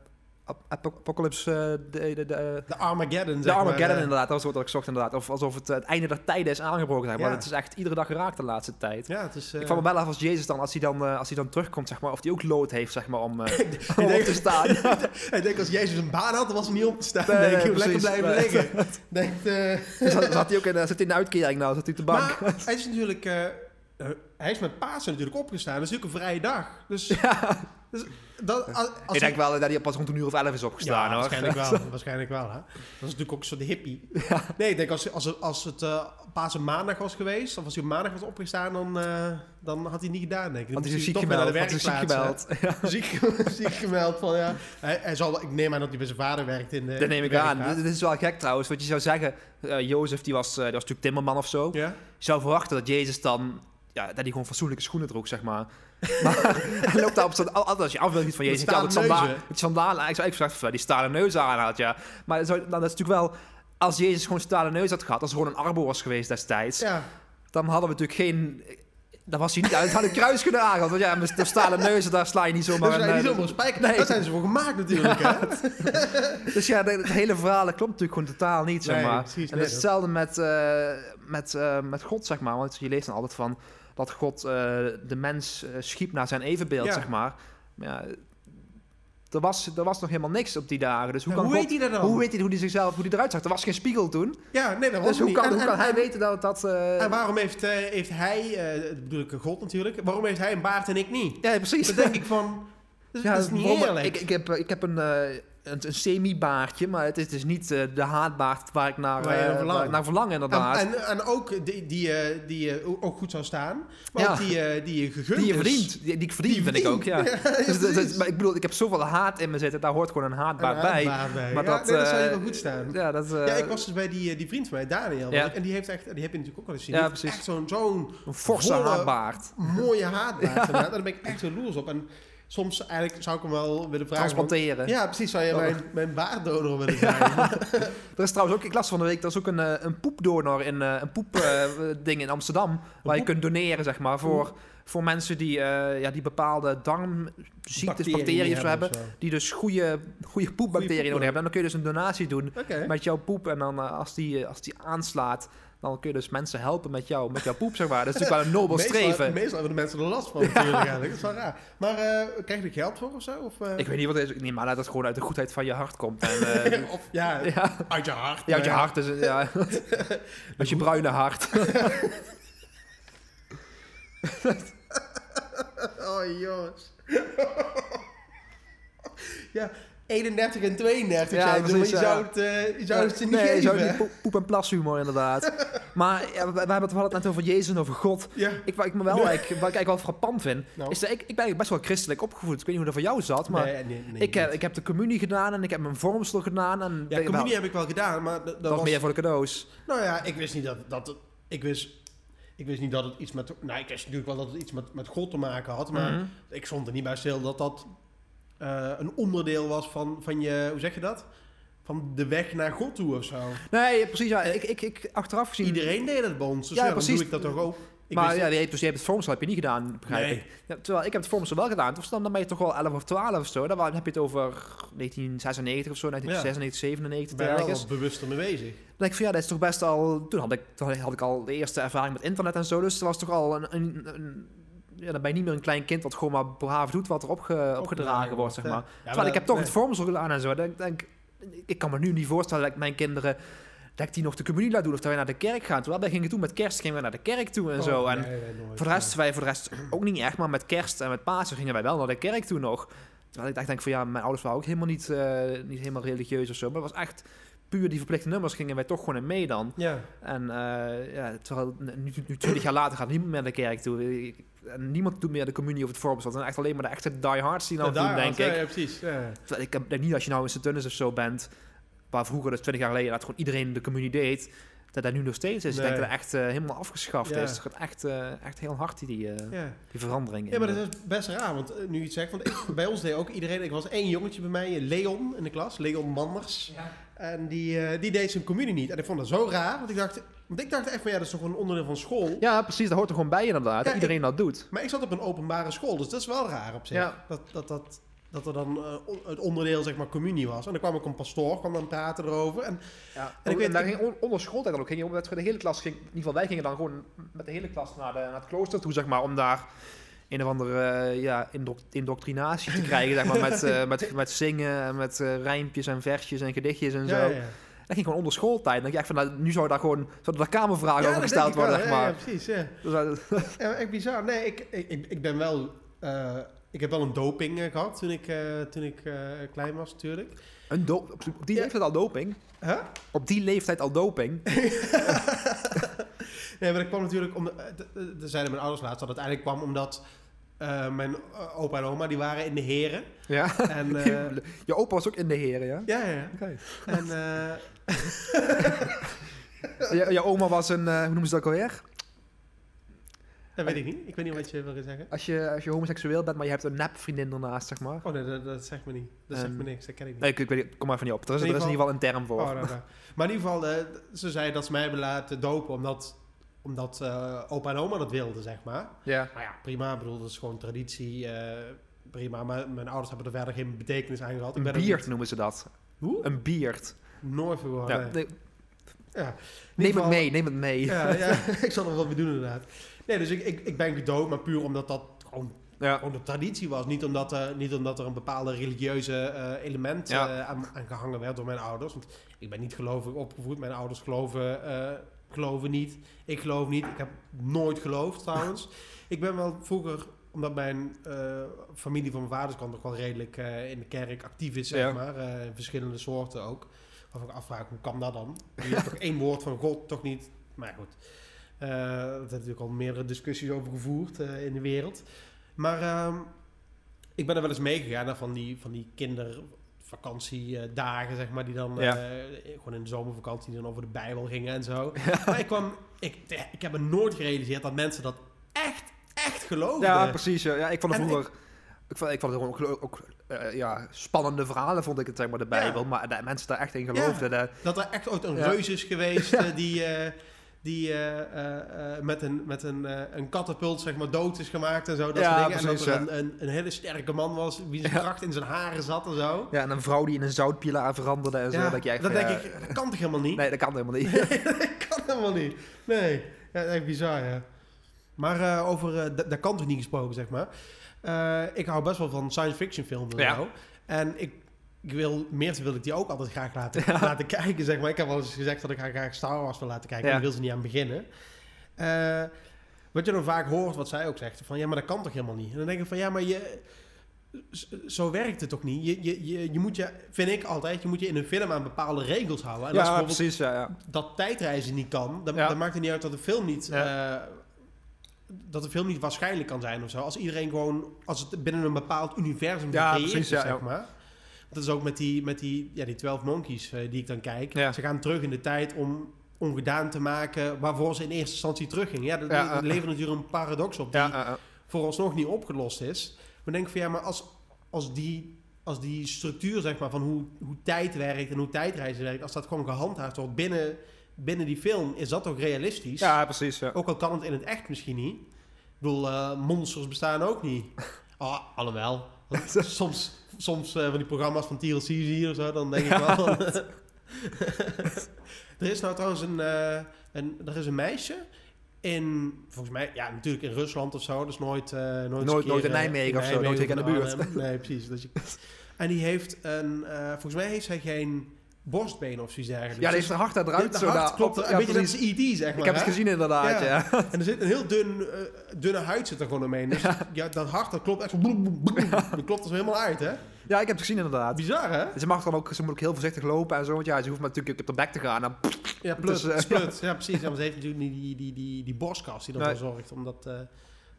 Ap- ap- Apocalypse, de, de, de, de Armageddon, de Armageddon maar, inderdaad, dat was wat ik zocht inderdaad. Of alsof het, het einde der tijden is aangebroken. Zeg maar. Ja. Het is echt iedere dag geraakt de laatste tijd. Ja, het is... Ik val me wel af als Jezus dan, als hij dan, als hij dan terugkomt, zeg maar, of hij ook lood heeft, zeg maar, om, om denk- op te staan. ik denk als Jezus een baan had, dan was hij niet op te staan. Nee, denk nee, lekker blijven liggen. Denkt, eh, zat, zat hij ook in, zit hij in de uitkering nou, zat hij op de bank. Maar hij is natuurlijk... eh, hij is met Pasen natuurlijk opgestaan. Dat is natuurlijk een vrije dag. Dus, dus dat, als, ik denk wel dat hij pas rond een uur of elf is opgestaan, ja, hoor. waarschijnlijk wel. waarschijnlijk wel, hè. Dat is natuurlijk ook een soort hippie. Nee, ik denk als, als, het- als het eh Pasen maandag was geweest... of als hij op maandag was opgestaan... dan, eh, dan had hij het niet gedaan, denk ik. Want hij is ziek gemeld. hij ziek gemeld. Ziek, ziek gemeld van ja. Hij, hij zal, ik neem aan dat hij bij zijn vader werkt in de. Dat neem ik aan. Dit, is wel gek trouwens. Want je zou zeggen, eh, Jozef die was, die was natuurlijk timmerman of zo. Ja. Je zou verwachten dat Jezus dan, ja, dat hij gewoon fatsoenlijke schoenen droeg, zeg maar. Maar hij loopt daar op altijd als je afbeelding van Met Jezus, je altijd stalen sandalen. Ik zou eigenlijk zeggen, die stalen neus aan had, ja. Maar dat, nou, is natuurlijk wel, als Jezus gewoon stalen neus had gehad, als er gewoon een arbo was geweest destijds, ja. dan hadden we natuurlijk geen... Dan was hij niet uit, had een kruis kunnen. Want ja, met de stalen neuzen, daar sla je niet zomaar Dat een... niet eh, zomaar spijker. Nee. Daar zijn ze voor gemaakt natuurlijk. hè? Dus ja, het hele verhaal klopt natuurlijk gewoon totaal niet, zeg Nee, maar. precies, en nee, is hetzelfde met, eh, met, eh, met God, zeg maar. Want je leest dan altijd van dat God eh, de mens eh, schiep naar zijn evenbeeld, Ja. zeg maar. Maar ja, er was, er was nog helemaal niks op die dagen. Dus hoe kan hoe God, weet hij dat dan? Hoe weet hij hoe hij zichzelf, hoe hij eruit zag? Er was geen spiegel toen. Ja, nee, dat was Dus hoe niet. kan, En- hoe en- kan hij en- weten dat dat... eh, En waarom heeft, heeft hij, dat bedoel ik God natuurlijk, waarom heeft hij een baard en ik niet? ja, precies. Dan denk ik van, dat, is- Ja, dat is niet waarom- eerlijk. Ik, ik, heb, ik heb een, een, een semi-baardje, maar het is, is niet eh, de haatbaard waar ik naar, Waar je eh, waar ik naar verlang, inderdaad. En, en, en ook die, die, eh, die ook goed zou staan. Maar Ja. ook die, die je gegund die je verdient, die, die ik verdien, Die vind ik ook, ja. Dus maar ik bedoel, ik heb zoveel haat in me zitten, daar hoort gewoon een haatbaard Een bij. haatbaard bij. Maar ja, dat, nee, dat zou je wel goed staan. Ja, dat, Ja, ik was dus bij die, die vriend van mij, Daniel. En die heeft echt, die heb je natuurlijk ook wel eens gezien. Ja, precies. Echt zo'n zo'n een forse volle- haatbaard. mooie haatbaard. En daar ben ik echt jaloers op. En soms eigenlijk zou ik hem wel willen vragen. Transplanteren. want- Ja, precies. Zou je Oh. mijn, mijn baarddonor willen zijn? Er is trouwens ook, ik las van de week, er is ook een, eh, een poepdonor in eh, een poepding in Amsterdam. Waar je kunt doneren, zeg maar, voor, voor mensen die, eh, ja, die bepaalde darmziektes, bacteriën hebben. of zo. Die dus goede, goede poepbacteriën poep nodig hebben. En dan kun je dus een donatie doen met jouw poep. En dan eh, als, die, eh, als die aanslaat, dan kun je dus mensen helpen met, jou, met jouw poep, zeg maar. Dat is natuurlijk wel een nobel Meestal, streven. meestal hebben de mensen er last van natuurlijk eigenlijk. Dat is wel raar. Maar eh, krijg je er geld voor of zo? Of, eh, Ik weet niet wat het is. Nee, maar dat het gewoon uit de goedheid van je hart komt. En, eh, of ja, ja, uit je hart. ja, uit je hart. Dus, ja. Uit je bruine hart. Oh jongens. ja, 31 en 32 Ja, zijn precies, je ja. zou het, eh, je zou het ze niet nee, geven. zo die poep, poep- en plashumor inderdaad. maar ja, we, we hebben het, net over Jezus en over God. Ja. Ik, wat ik me wel Nee. eigenlijk, wat ik eigenlijk wel frappant vind, Nou. is dat ik, ik ben best wel christelijk opgevoed. Ik weet niet hoe dat voor jou zat, maar nee, nee, nee, ik, heb, niet. ik heb de communie gedaan en ik heb mijn vormsel gedaan. En Ja, ik- communie wel, heb ik wel gedaan, maar dat, was meer voor de cadeaus. Nou ja, ik wist niet dat, dat. Ik wist, ik wist niet dat het iets met... Nou, ik wist natuurlijk wel dat het iets met, met God te maken had, maar Mhm. ik stond er niet bij stil dat dat eh, een onderdeel was van, van je... Hoe zeg je dat? Van de weg naar God toe of zo. Nee, precies. Ja, ik, ik, ik, achteraf gezien... Iedereen deed het bij ons, dus Ja, ja, dan precies. doe ik dat toch ook. Ik maar ja, je hebt, dus je hebt het vormsel heb je niet gedaan, begrijp Nee. ik. Ja, terwijl ik heb het vormsel wel gedaan. Dus dan, dan ben je toch wel 11 of 12 of zo. Dan heb je het over 1996 of zo, 1996, 97 Ik ben er wel bewuster mee bezig. Dan denk ik van ja, dat is toch best al... Toen had ik, toen had ik al de eerste ervaring met internet en zo. Dus er was toch al een... een, een ja, dan ben je niet meer een klein kind wat gewoon maar braaf doet wat er opge, opgedragen wordt, zeg ja. maar. Ja, Terwijl maar ik heb toch nee. het vormsel gedaan en zo. Dan denk, denk, ik kan me nu niet voorstellen dat ik mijn kinderen... Dat ik die nog de communie laat doen of dat wij naar de kerk gaan. Terwijl wij gingen toen met kerst gingen we naar de kerk toe en Oh, zo. En nee, nee, nooit. voor de rest, wij voor de rest ook niet echt, maar met kerst en met Pasen gingen wij wel naar de kerk toe nog. Terwijl ik dacht, denk van ja, mijn ouders waren ook helemaal niet, eh, niet helemaal religieus of zo. Maar het was echt puur die verplichte nummers gingen wij toch gewoon in mee dan. Ja, En eh, ja, terwijl nu, nu 20 jaar later gaat niemand meer naar de kerk toe. Ik- En niemand doet meer de communie of het voorbeeld. Het zijn echt alleen maar de echte diehards die nou Ja, doen, denk ja, ik. Ja, precies. Ja. Terwijl ik heb- denk niet als je nou in Sint-Tunis of zo bent, waar vroeger, dus 20 jaar geleden, dat gewoon iedereen de communie deed, dat dat nu nog steeds is. Ik denk dat dat echt eh, helemaal afgeschaft Ja. is. Het gaat echt, eh, echt heel hard, die, eh, Ja. die verandering. ja, maar dat is best raar, want nu je het zegt, want ik, bij ons deed ook iedereen, ik was één jongetje bij mij, Leon in de klas, Leon Manders. En die, eh, die deed zijn communie niet. En ik vond dat zo raar, want ik dacht, want ik dacht echt van ja, dat is toch een onderdeel van school. Ja, precies. Dat hoort er gewoon bij inderdaad. Ja, dat iedereen dat doet. Maar ik zat op een openbare school, dus dat is wel raar op zich. Ja. Dat, dat, dat, dat er dan eh, het onderdeel, zeg maar, communie was. En dan kwam ook een pastoor, kwam dan praten erover. En Ja. En En ik weet- daar ging on- onder schooltijd dan ook. Ging je, omdat we de hele klas ging, in ieder geval wij gingen dan gewoon met de hele klas naar, de, naar het klooster toe, zeg maar, om daar een of andere eh, ja, indok- indoctrinatie te krijgen, zeg maar, met, eh, met, met zingen, en met eh, rijmpjes en versjes en gedichtjes en zo. ja, ja. Dat ging gewoon onder schooltijd. Dan denk echt van, nou, nu zou daar gewoon zouden daar kamervragen over gesteld ik worden, zeg maar. Ja, precies, ja. Dus, Ja, echt bizar. Nee, ik, ik, ik- ik ben wel... ik heb wel een doping eh, gehad toen ik, toen ik klein was, natuurlijk. een op op die leeftijd al doping. Huh? Op die leeftijd al doping. Nee, maar dat kwam natuurlijk... Om, eh, d- d- d- zeiden mijn ouders laatst dat het eigenlijk kwam omdat... eh, mijn eh, opa en oma die waren in de heren. Ja. En, eh, Je opa was ook in de heren, ja? ja, ja. Oké. En, eh, Je, je oma was een, hoe noemen ze dat ook alweer? dat weet ik niet. Ik weet niet wat je wil zeggen. Als je, als je homoseksueel bent, maar je hebt een nep vriendin ernaast, zeg maar. Oh, nee, dat, dat zegt me niet. Dat zegt Ehm, me niks. Dat ken ik niet. Nee, ik, ik weet niet, kom maar van niet op. Er is, In er ieder is in ieder geval een term voor. Oh, nou, nou. Maar in ieder geval, ze zei dat ze mij hebben laten dopen omdat, omdat eh, opa en oma dat wilden, zeg maar. Ja. Nou ja, prima. Ik bedoel, dat is gewoon traditie. eh, prima. Maar mijn ouders hebben er verder geen betekenis aan gehad. Een er biert niet- noemen ze dat. Hoe? Een biert. Nooit voor gehoord. Ja, nee. Ja. Neem het mee, neem het mee. Ja, ja, ik zal er wat mee doen inderdaad. Nee, dus ik, ik, ik ben gedood, maar puur omdat dat gewoon, Ja. gewoon de traditie was. Niet omdat, er, niet omdat er een bepaalde religieuze eh, element Ja. eh, aan, aan gehangen werd door mijn ouders. Want ik ben niet gelovig opgevoed. Mijn ouders geloven, eh, geloven niet. Ik geloof niet. Ik heb nooit geloofd trouwens. ik ben wel vroeger omdat mijn eh, familie van mijn vaders kant nog wel redelijk eh, in de kerk actief is, zeg Ja. maar. eh, verschillende soorten ook. Waarvan ik afvraag, hoe kan dat dan? Je hebt toch één woord van God, toch niet? Maar goed. Er zijn natuurlijk al meerdere discussies over gevoerd in de wereld. Maar ehm, ik ben er wel eens meegegaan naar van die, van die kindervakantiedagen, zeg maar, die dan Ja. eh, gewoon in de zomervakantie die dan over de Bijbel gingen en zo. Maar ik kwam, ik, ik heb me nooit gerealiseerd dat mensen dat echt, echt geloofden. Ja, precies. Ja, ik vond het vroeger... Ik vond, ik vond het gewoon ook, ook eh, ja, spannende verhalen, vond ik het, zeg maar, de Bijbel. Maar dat mensen daar echt in geloofden. dat- Dat er echt ooit een reus is geweest eh, die, eh, die eh, eh, eh, met, een, met een, een katapult zeg maar, dood is gemaakt en zo. Dat Ja, soort dingen. precies, en dat er een, een, een hele sterke man was, wie zijn Ja. kracht in zijn haren zat en zo. ja, en een vrouw die in een zoutpilaar veranderde en zo. Ja, dat je van, denk ik, dat kan toch helemaal niet? Nee, dat kan helemaal niet. dat kan helemaal niet. Nee, ja, echt bizar, ja. Maar over, daar kan toch niet gesproken, zeg maar. Ik hou best wel van science fiction films en Ja. zo. En ik, ik wil, Meerte wil ik die ook altijd graag laten, laten kijken, zeg maar. Ik heb wel eens gezegd dat ik haar graag Star Wars wil laten kijken. Ja. En daar wil ze niet aan beginnen. Eh, wat je dan vaak hoort, wat zij ook zegt, van ja, maar dat kan toch helemaal niet? En dan denk ik van ja, maar je, zo werkt het toch niet? Je, je, je, je moet je, vind ik altijd, je moet je in een film aan bepaalde regels houden. En als ja, bijvoorbeeld precies. Ja, ja. dat tijdreizen niet kan, dan, dan maakt het niet uit dat de film niet. Eh, dat de film niet waarschijnlijk kan zijn of zo. Als iedereen gewoon, als het binnen een bepaald universum Ja, gecreëerd is, ja, zeg ja. maar. Dat is ook met die, met die, ja, die 12 Monkeys eh, die ik dan kijk. Ja. Ze gaan terug in de tijd om ongedaan te maken waarvoor ze in eerste instantie teruggingen. Ja, dat, Ja, dat ja. levert natuurlijk een paradox op die ja. vooralsnog niet opgelost is. Maar denk van ja, maar als, als, die, als die structuur zeg maar, van hoe, hoe tijd werkt en hoe tijdreizen werkt, als dat gewoon gehandhaafd wordt binnen, binnen die film, is dat toch realistisch? Ja, precies. Ja. Ook al kan het in het echt misschien niet. Ik bedoel, eh, monsters bestaan ook niet. Oh, alhoewel. Soms soms eh, van die programma's van TLC zie je of zo, dan denk ik wel. er is nou trouwens een, eh, een, er is een meisje in, volgens mij, ja, natuurlijk in Rusland of zo. Dus nooit, eh, nooit, Nooit- nooit in Nijmegen of zo, nooit hier in de buurt. Arnhem. Nee, precies. Dat je, en die heeft een, volgens mij heeft zij geen borstbeen of zoiets dergelijks. Ja, die heeft een hart eruit. de zo hart daar klopt, op- een ja, beetje net als E.T. zeg maar. Ik heb het hè? gezien inderdaad, Ja. ja. En er zit een heel dun, eh, dunne huid zit er gewoon omheen. Dus ja. dat hart, dat klopt echt zo... bloem, bloem, bloem. Dat klopt er zo helemaal uit, hè? Ja, ik heb het gezien inderdaad. Bizar, hè? Ze mag dan ook, ze moet ook heel voorzichtig lopen en zo. Want ja, ze hoeft maar natuurlijk op de bek te gaan. Dan, Ja, plut, Dus, eh, splut. Ja, precies. Ja, maar ze heeft natuurlijk niet die, die, die, die borstkast die Nee. ervoor zorgt. Omdat, eh,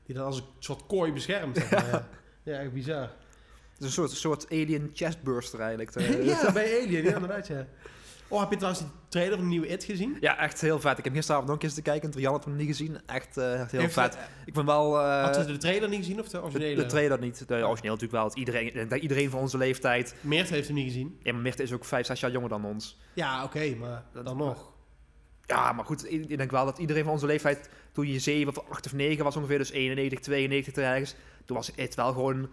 die dat als een soort kooi beschermt. Zeg maar. ja. ja, echt bizar. Het is een soort, soort alien chestburster eigenlijk. Eh, ja, bij Alien, ja, inderdaad, ja. Oh, heb je trouwens die trailer van de nieuwe It gezien? Ja, echt heel vet. Ik heb gisteravond nog eens te kijken. Trian had hem niet gezien. Echt, eh, echt heel Heeft- vet. Ik ben wel... eh, Had je de trailer niet gezien of de de, originele? de trailer niet. De origineel natuurlijk wel. Het iedereen, dat iedereen van onze leeftijd... Meert heeft hem niet gezien. Ja, maar Mirte is ook vijf, zes jaar jonger dan ons. Ja, oké, maar Dat- dan nog. Ja, maar goed. Ik ik denk wel dat iedereen van onze leeftijd... Toen je zeven of acht of negen was ongeveer, dus 91, 92 ergens... Toen was het wel gewoon...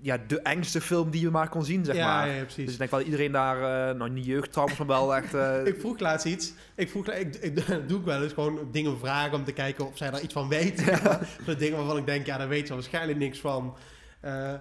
Ja, de engste film die je maar kon zien, zeg ja, maar. ja, ja, precies. Dus ik denk wel dat iedereen daar... eh nou, niet jeugdtrauma's, maar wel echt... eh, Ik vroeg laatst iets. Ik vroeg, ik, ik, doe ik wel eens gewoon dingen vragen om te kijken of zij daar iets van weet. De dingen waarvan ik denk, ja, daar weet ze waarschijnlijk niks van. Eh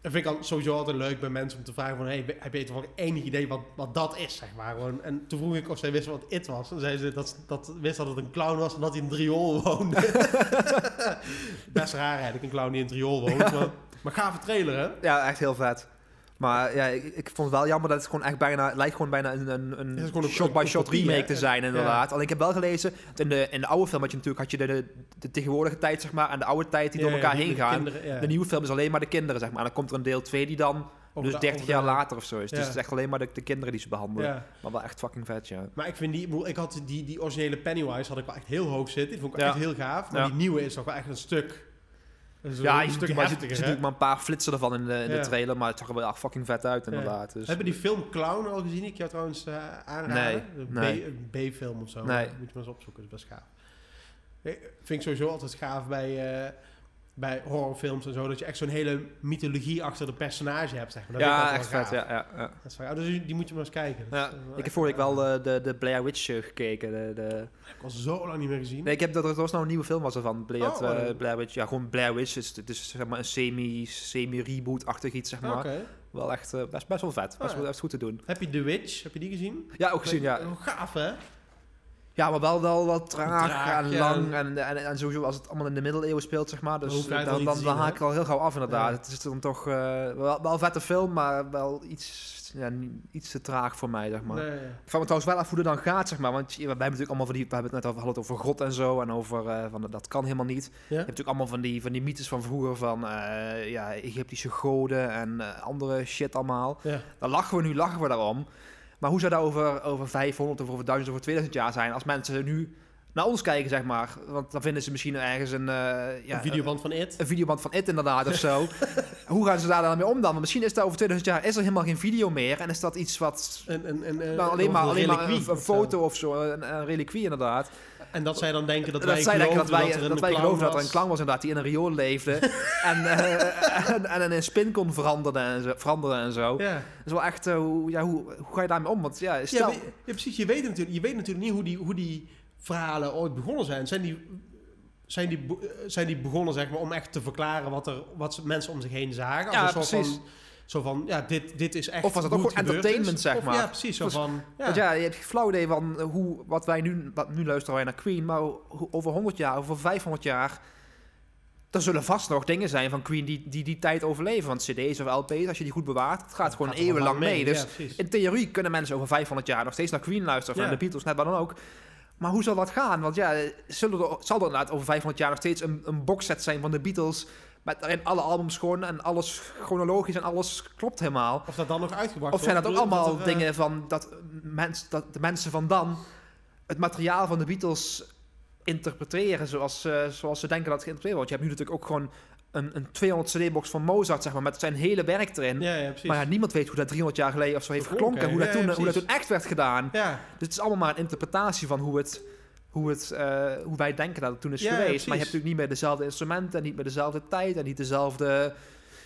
dat vind ik al sowieso altijd leuk bij mensen om te vragen van, hey, heb je toevallig enig idee wat, wat dat is, zeg maar. Gewoon. En toen vroeg ik of zij wist wat it was. En zei ze dat, dat wist dat het een clown was en dat hij in een riool woonde. Best raar eigenlijk, een clown die in een woont. Maar, maar gave trailer, hè? Ja, echt heel vet. Maar ja, ik, ik vond het wel jammer dat het gewoon echt bijna... Het lijkt gewoon bijna een, shot-by-shot remake te zijn, inderdaad. Alleen ik heb wel gelezen... dat In de, in de oude film had je natuurlijk had je de, de, de tegenwoordige tijd, zeg maar... en de oude tijd die door Ja, elkaar heen met gaan. kinderen, ja. De nieuwe film is alleen maar de kinderen, zeg maar. En dan komt er een deel 2 die dan... Dus de- 30 over jaar de- later of zo is. Dus Ja. het is echt alleen maar de, de kinderen die ze behandelen. Ja. Maar wel echt fucking vet, ja. Maar ik vind die, ik had die, die originele Pennywise had ik wel echt heel hoog zitten. Die vond ik Ja. echt heel gaaf. Maar Ja. die nieuwe is toch wel echt een stuk. Ja, een je ziet stuk natuurlijk maar, natuurlijk een paar flitsen ervan in de, in de trailer. Maar het zag er wel echt fucking vet uit, inderdaad. Dus, Heb je die film Clown al gezien? Ik jou trouwens eh aanraden. Nee, nee. B-film of zo. Nee. Moet je maar eens opzoeken, dat is best gaaf. Eh, Vind ik sowieso altijd gaaf bij, eh, bij horrorfilms en zo. Dat je echt zo'n hele mythologie achter de personage hebt. Zeg maar. Dat ja, echt vet, ja. ja, ja. Dat is dus die moet je maar eens kijken. Dat Ja, is, Ik heb vorige week wel de, de, Blair Witch eh, gekeken. De, de... Ik al zo lang niet meer gezien. Nee, ik heb dat er was nou een nieuwe film was ervan. Blair, Oh, eh, oh. Blair Witch. Ja, gewoon Blair Witch. Dus het is zeg maar een semi, semi-reboot-achtig iets, zeg maar. Wel echt eh, best, best wel vet. Best Ah, wel ja. echt goed te doen. Heb je The Witch? Heb je die gezien? Ja, ook gezien, ja. Oh, gaaf, hè? Ja, maar wel, wel, wel traag, Traag, en lang. En, en, en sowieso als het allemaal in de middeleeuwen speelt, zeg maar. Dus dan, dan, dan, haak ik al heel gauw af, inderdaad. Ja. Het is dan toch eh, wel, wel een vette film, maar wel iets, ja, iets te traag voor mij, zeg maar. Nee. Ik vraag me trouwens wel af hoe het dan gaat, zeg maar. Want je- we hebben natuurlijk allemaal van die... We hebben het net over, hadden het over God en zo. En over... eh, van, dat kan helemaal niet. Je hebt natuurlijk allemaal van die, van die mythes van vroeger. Van eh, ja, Egyptische goden en andere shit allemaal. Dan lachen we nu, lachen we daarom. Maar hoe zou dat over, over 500 of over 1000 of over 2000 jaar zijn... als mensen nu naar ons kijken, zeg maar. Want dan vinden ze misschien ergens een... eh, ja, een videoband van It. een videoband van It inderdaad of zo. Hoe gaan ze daar dan mee om dan? Want misschien is dat over 2000 jaar is er helemaal geen video meer. En is dat iets wat... Een, een, een, Nou, alleen maar, een alleen maar een, foto of zo, een, een reliquie inderdaad. En dat zij dan denken dat, Dat, wij denken dat geloven wij, er dat, een wij clown geloven dat er een was. inderdaad die in een riool leefde. en, eh, en, en in een spin kon veranderen en zo. Veranderen en zo. Ja. Dat is wel echt, eh, hoe, ja, hoe, hoe ga je daarmee om? Want ja, Ja, stel... ja, precies. Je weet, natuurlijk, je weet natuurlijk niet hoe die, hoe die verhalen ooit begonnen zijn. Zijn die, zijn, die, eh, zijn die begonnen zeg maar, om echt te verklaren wat, er, wat mensen om zich heen zagen? Ja, een soort precies. Van, zo van, ja, dit, dit is echt Of was het ook gewoon entertainment, is. zeg Of, maar? Ja, precies. Zo Dus- van, ja. Want ja, je hebt flauw idee van eh, hoe, wat wij nu, wat, nu luisteren wij naar Queen, maar over 100 jaar, over 500 jaar, er zullen vast nog dingen zijn van Queen die die, die tijd overleven. Want cd's of lp's, als je die goed bewaart, het gaat gewoon eeuwenlang lang mee. Dus Ja, in theorie kunnen mensen over 500 jaar nog steeds naar Queen luisteren, of Ja. naar de Beatles, net wat dan ook. Maar hoe zal dat gaan? Want ja, zullen er, zal er inderdaad over 500 jaar nog steeds een, een boxset zijn van de Beatles, met daarin alle albums gewoon en alles chronologisch en alles klopt helemaal. Of dat dan nog uitgebracht Of zijn dat ook allemaal dat er, eh, dingen van dat, mens, dat de mensen van dan het materiaal van de Beatles interpreteren zoals, eh, zoals ze denken dat het geïnterpreteerd wordt? Je hebt nu natuurlijk ook gewoon een, een 200 CD-box van Mozart, zeg maar, met zijn hele werk erin. Ja, maar ja, niemand weet hoe dat 300 jaar geleden of zo heeft Geklonken. Hoe, dat toen, hoe dat toen echt werd gedaan. Dus het is allemaal maar een interpretatie van hoe, het, hoe, het, eh, hoe wij denken dat het toen is Ja, geweest. maar je hebt natuurlijk niet meer dezelfde instrumenten, en niet meer dezelfde tijd en niet dezelfde...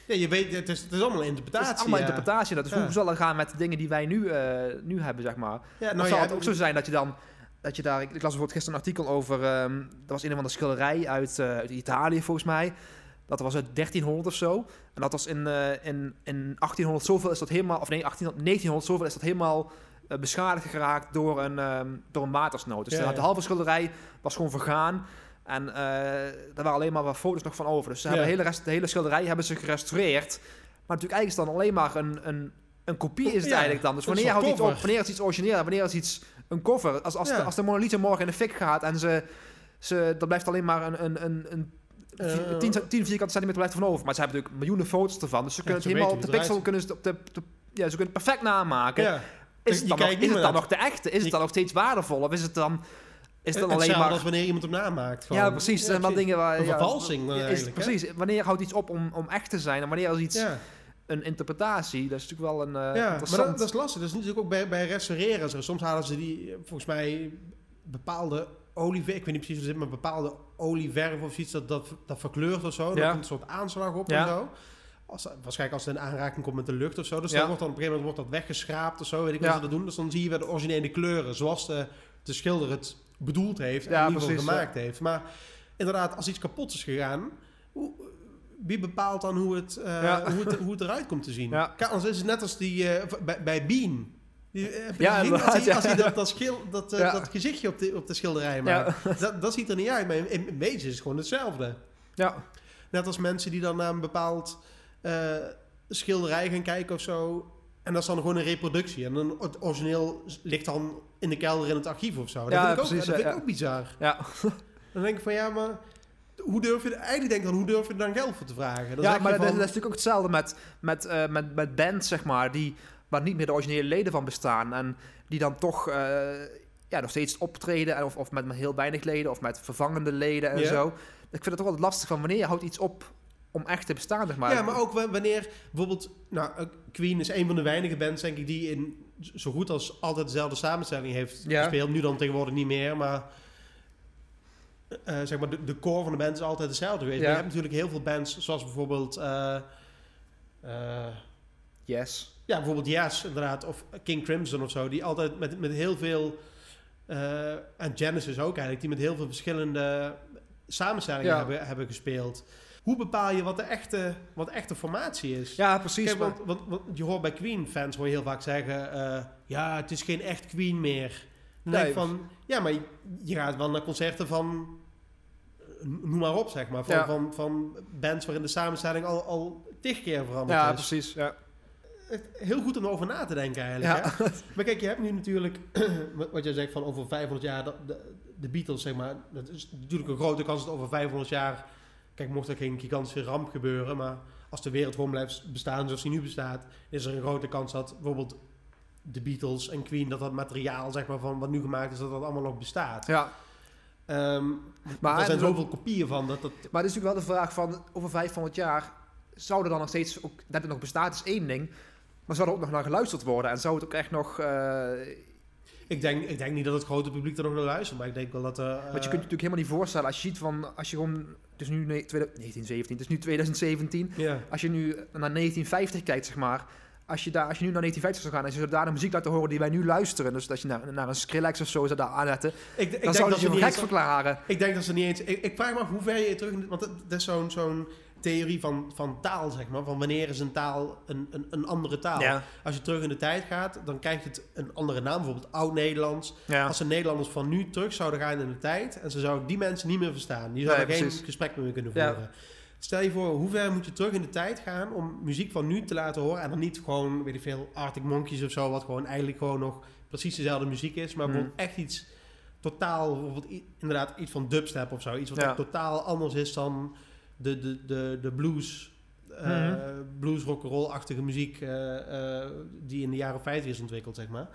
ja, je weet, het is, het is allemaal een Het interpretatie. is allemaal ja. interpretatie. Dat is Ja. hoe zal het gaan met de dingen die wij nu, eh, nu hebben, zeg maar. Ja, Nou zal ja, het ook zo zijn dat je dan... Dat je daar, ik, ik las bijvoorbeeld gisteren een artikel over... ehm dat was een of andere schilderij uit, eh, uit Italië, volgens mij. Dat was uit 1300 of zo. En dat was in, in, in 1800 zoveel is dat helemaal... Of nee, 1800, 1900 zoveel is dat helemaal beschadigd geraakt door een, ehm, door een watersnood. Dus Ja, de, halve schilderij was gewoon vergaan. En eh daar waren alleen maar wat foto's nog van over. Dus ze hebben de, hele rest, de hele schilderij hebben ze gerestaureerd. Maar natuurlijk eigenlijk is het dan alleen maar een, een, een kopie is het eigenlijk dan. Dus wanneer houdt iets op, wanneer is iets origineel, wanneer is iets een cover. Als, als, de, als de Mona Lisa morgen in de fik gaat en ze, ze, dat blijft alleen maar een, een, een, een Eh, 10, 10 vierkante centimeter blijft ervan over. Maar ze hebben natuurlijk miljoenen foto's ervan. Dus ze kunnen het helemaal op de pixel, kunnen ze het op de, op de- ja, ze kunnen het perfect namaken. ja. Is Je het dan, nog, is het dan nog de echte? Is het dan nog steeds waardevol? Of is het dan, is dan alleen maar... als wanneer iemand hem namaakt. gewoon. Ja, precies. Ja, precies. dingen waar... Een ja, vervalsing dan is, eigenlijk, hè? Precies. Wanneer houdt iets op om, om echt te zijn? En wanneer is iets Ja, een interpretatie? Dat is natuurlijk wel een uh, ja maar dat, dat is lastig. Dat is natuurlijk ook bij, bij restaureren. zo. Soms halen ze die, eh, volgens mij, bepaalde olieverf. Ik weet niet precies wat het is, maar bepaalde olieverf of iets dat, dat, dat verkleurt of zo. Ja. Komt een soort aanslag op Ja. en zo. Als, waarschijnlijk als het in aanraking komt met de lucht of zo. Dus Ja. dan wordt dan op een gegeven moment wordt dat weggeschraapt of zo. Weet ik wat ze dat doen. Dus dan zie je weer de originele kleuren. Zoals de, de schilder het bedoeld heeft. En in ieder geval gemaakt heeft. Maar inderdaad, als iets kapot is gegaan... Hoe, wie bepaalt dan hoe het, eh, Ja. hoe, het, hoe het eruit komt te zien? Ja. Kijk, anders is het net als die eh, bij, bij Bean. Die, eh, Ja, als hij, ja. als hij dat, dat, schil, dat, Ja. dat gezichtje op de, op de schilderij maakt. Dat, dat ziet er niet uit, maar in, in wezen is het gewoon hetzelfde. ja. Net als mensen die dan naar een bepaald eh, schilderij gaan kijken of zo. En dat is dan gewoon een reproductie. En dan het origineel ligt dan in de kelder in het archief of zo. Dat Ja, vind ik, ook, precies, dat vind ja, ik ook bizar. ja. Dan denk ik van ja, maar hoe durf je... Eigenlijk denk ik dan, hoe durf je dan geld voor te vragen? Dan ja, maar dat, van, dat is natuurlijk ook hetzelfde met, met, eh, met, met bands, zeg maar, die, waar niet meer de originele leden van bestaan. En die dan toch eh, ja, nog steeds optreden, en of, of met maar heel weinig leden, of met vervangende leden en zo. Ik vind het toch altijd lastig van wanneer je houdt iets op om echt te bestaan, zeg maar. Ja, maar ook wa- wanneer bijvoorbeeld... Nou, eh, Queen is een van de weinige bands, denk ik, die in zo goed als altijd dezelfde samenstelling heeft Ja. gespeeld. Nu dan tegenwoordig niet meer, maar... eh, zeg maar, de, de core van de band is altijd hetzelfde geweest. Ja. Maar je hebt natuurlijk heel veel bands, zoals bijvoorbeeld... eh, eh, Yes. ja, bijvoorbeeld Yes, inderdaad. Of King Crimson of zo. Die altijd met, met heel veel... eh, en Genesis ook eigenlijk. Die met heel veel verschillende samenstellingen Ja. hebben, hebben gespeeld. Hoe bepaal je wat de echte, wat de echte formatie is? Ja, precies. Kijk, want, want, want je hoort bij Queen-fans hoor je heel vaak zeggen... eh, ja, het is geen echt Queen meer. Dan denk ik Nee, van, ja, maar je, gaat wel naar concerten van, eh, noem maar op, zeg maar. Van, Ja. van, van bands waarin de samenstelling al, al tig keer veranderd Ja, is. precies. Ja. Heel goed om erover na te denken eigenlijk. Ja. Hè? Maar kijk, je hebt nu natuurlijk, wat- jij zegt van over 500 jaar, de, de, de Beatles, zeg maar. Dat is natuurlijk een grote kans dat over 500 jaar, kijk, mocht er geen gigantische ramp gebeuren, maar als de wereld gewoon blijft bestaan zoals die nu bestaat, is er een grote kans dat bijvoorbeeld de Beatles en Queen, dat dat materiaal, zeg maar, van wat nu gemaakt is, dat dat allemaal nog bestaat. ja. Ehm, Maar, er zijn zoveel kopieën van dat dat. maar het is natuurlijk wel de vraag van, over 500 jaar, zou er dan nog steeds, ook, dat het nog bestaat is één ding, maar zou er ook nog naar geluisterd worden? En zou het ook echt nog... eh, Ik denk, ik denk niet dat het grote publiek er nog naar luistert, maar ik denk wel dat. Want je eh, kunt je natuurlijk helemaal niet voorstellen als je ziet van, als je gewoon, het is nu ne- tweede- 1917, het is nu 2017. Ja. Als je nu naar 1950 kijkt, zeg maar, als je, daar, als je nu naar 1950 zou gaan en je zou daar de muziek laten horen die wij nu luisteren, dus dat je naar, naar een Skrillex of zo zou daar aanzetten, Ik, ik dan zouden ze ze je eens, gek verklaren. Ik denk dat ze niet eens. Ik, ik vraag me af hoe ver je terug. Want dat, dat is zo'n zo'n theorie van, van taal, zeg maar. Van wanneer is een taal een, een, een andere taal. Ja, Als je terug in de tijd gaat, dan krijgt het een andere naam. Bijvoorbeeld Oud-Nederlands. ja. Als de Nederlanders van nu terug zouden gaan in de tijd. en ze zouden die mensen niet meer verstaan. Die zouden Nee, geen precies. gesprek meer kunnen voeren. Stel je voor, hoe ver moet je terug in de tijd gaan om muziek van nu te laten horen? En dan niet gewoon, weet ik veel, Arctic Monkeys of zo, wat gewoon eigenlijk gewoon nog precies dezelfde muziek is, maar bijvoorbeeld echt iets totaal, bijvoorbeeld inderdaad iets van dubstep of zo. Iets wat Ja. echt totaal anders is dan de, de, de, de blues, eh Mhm. blues rock'n'roll-achtige muziek eh, eh, die in de jaren 50 is ontwikkeld, zeg maar.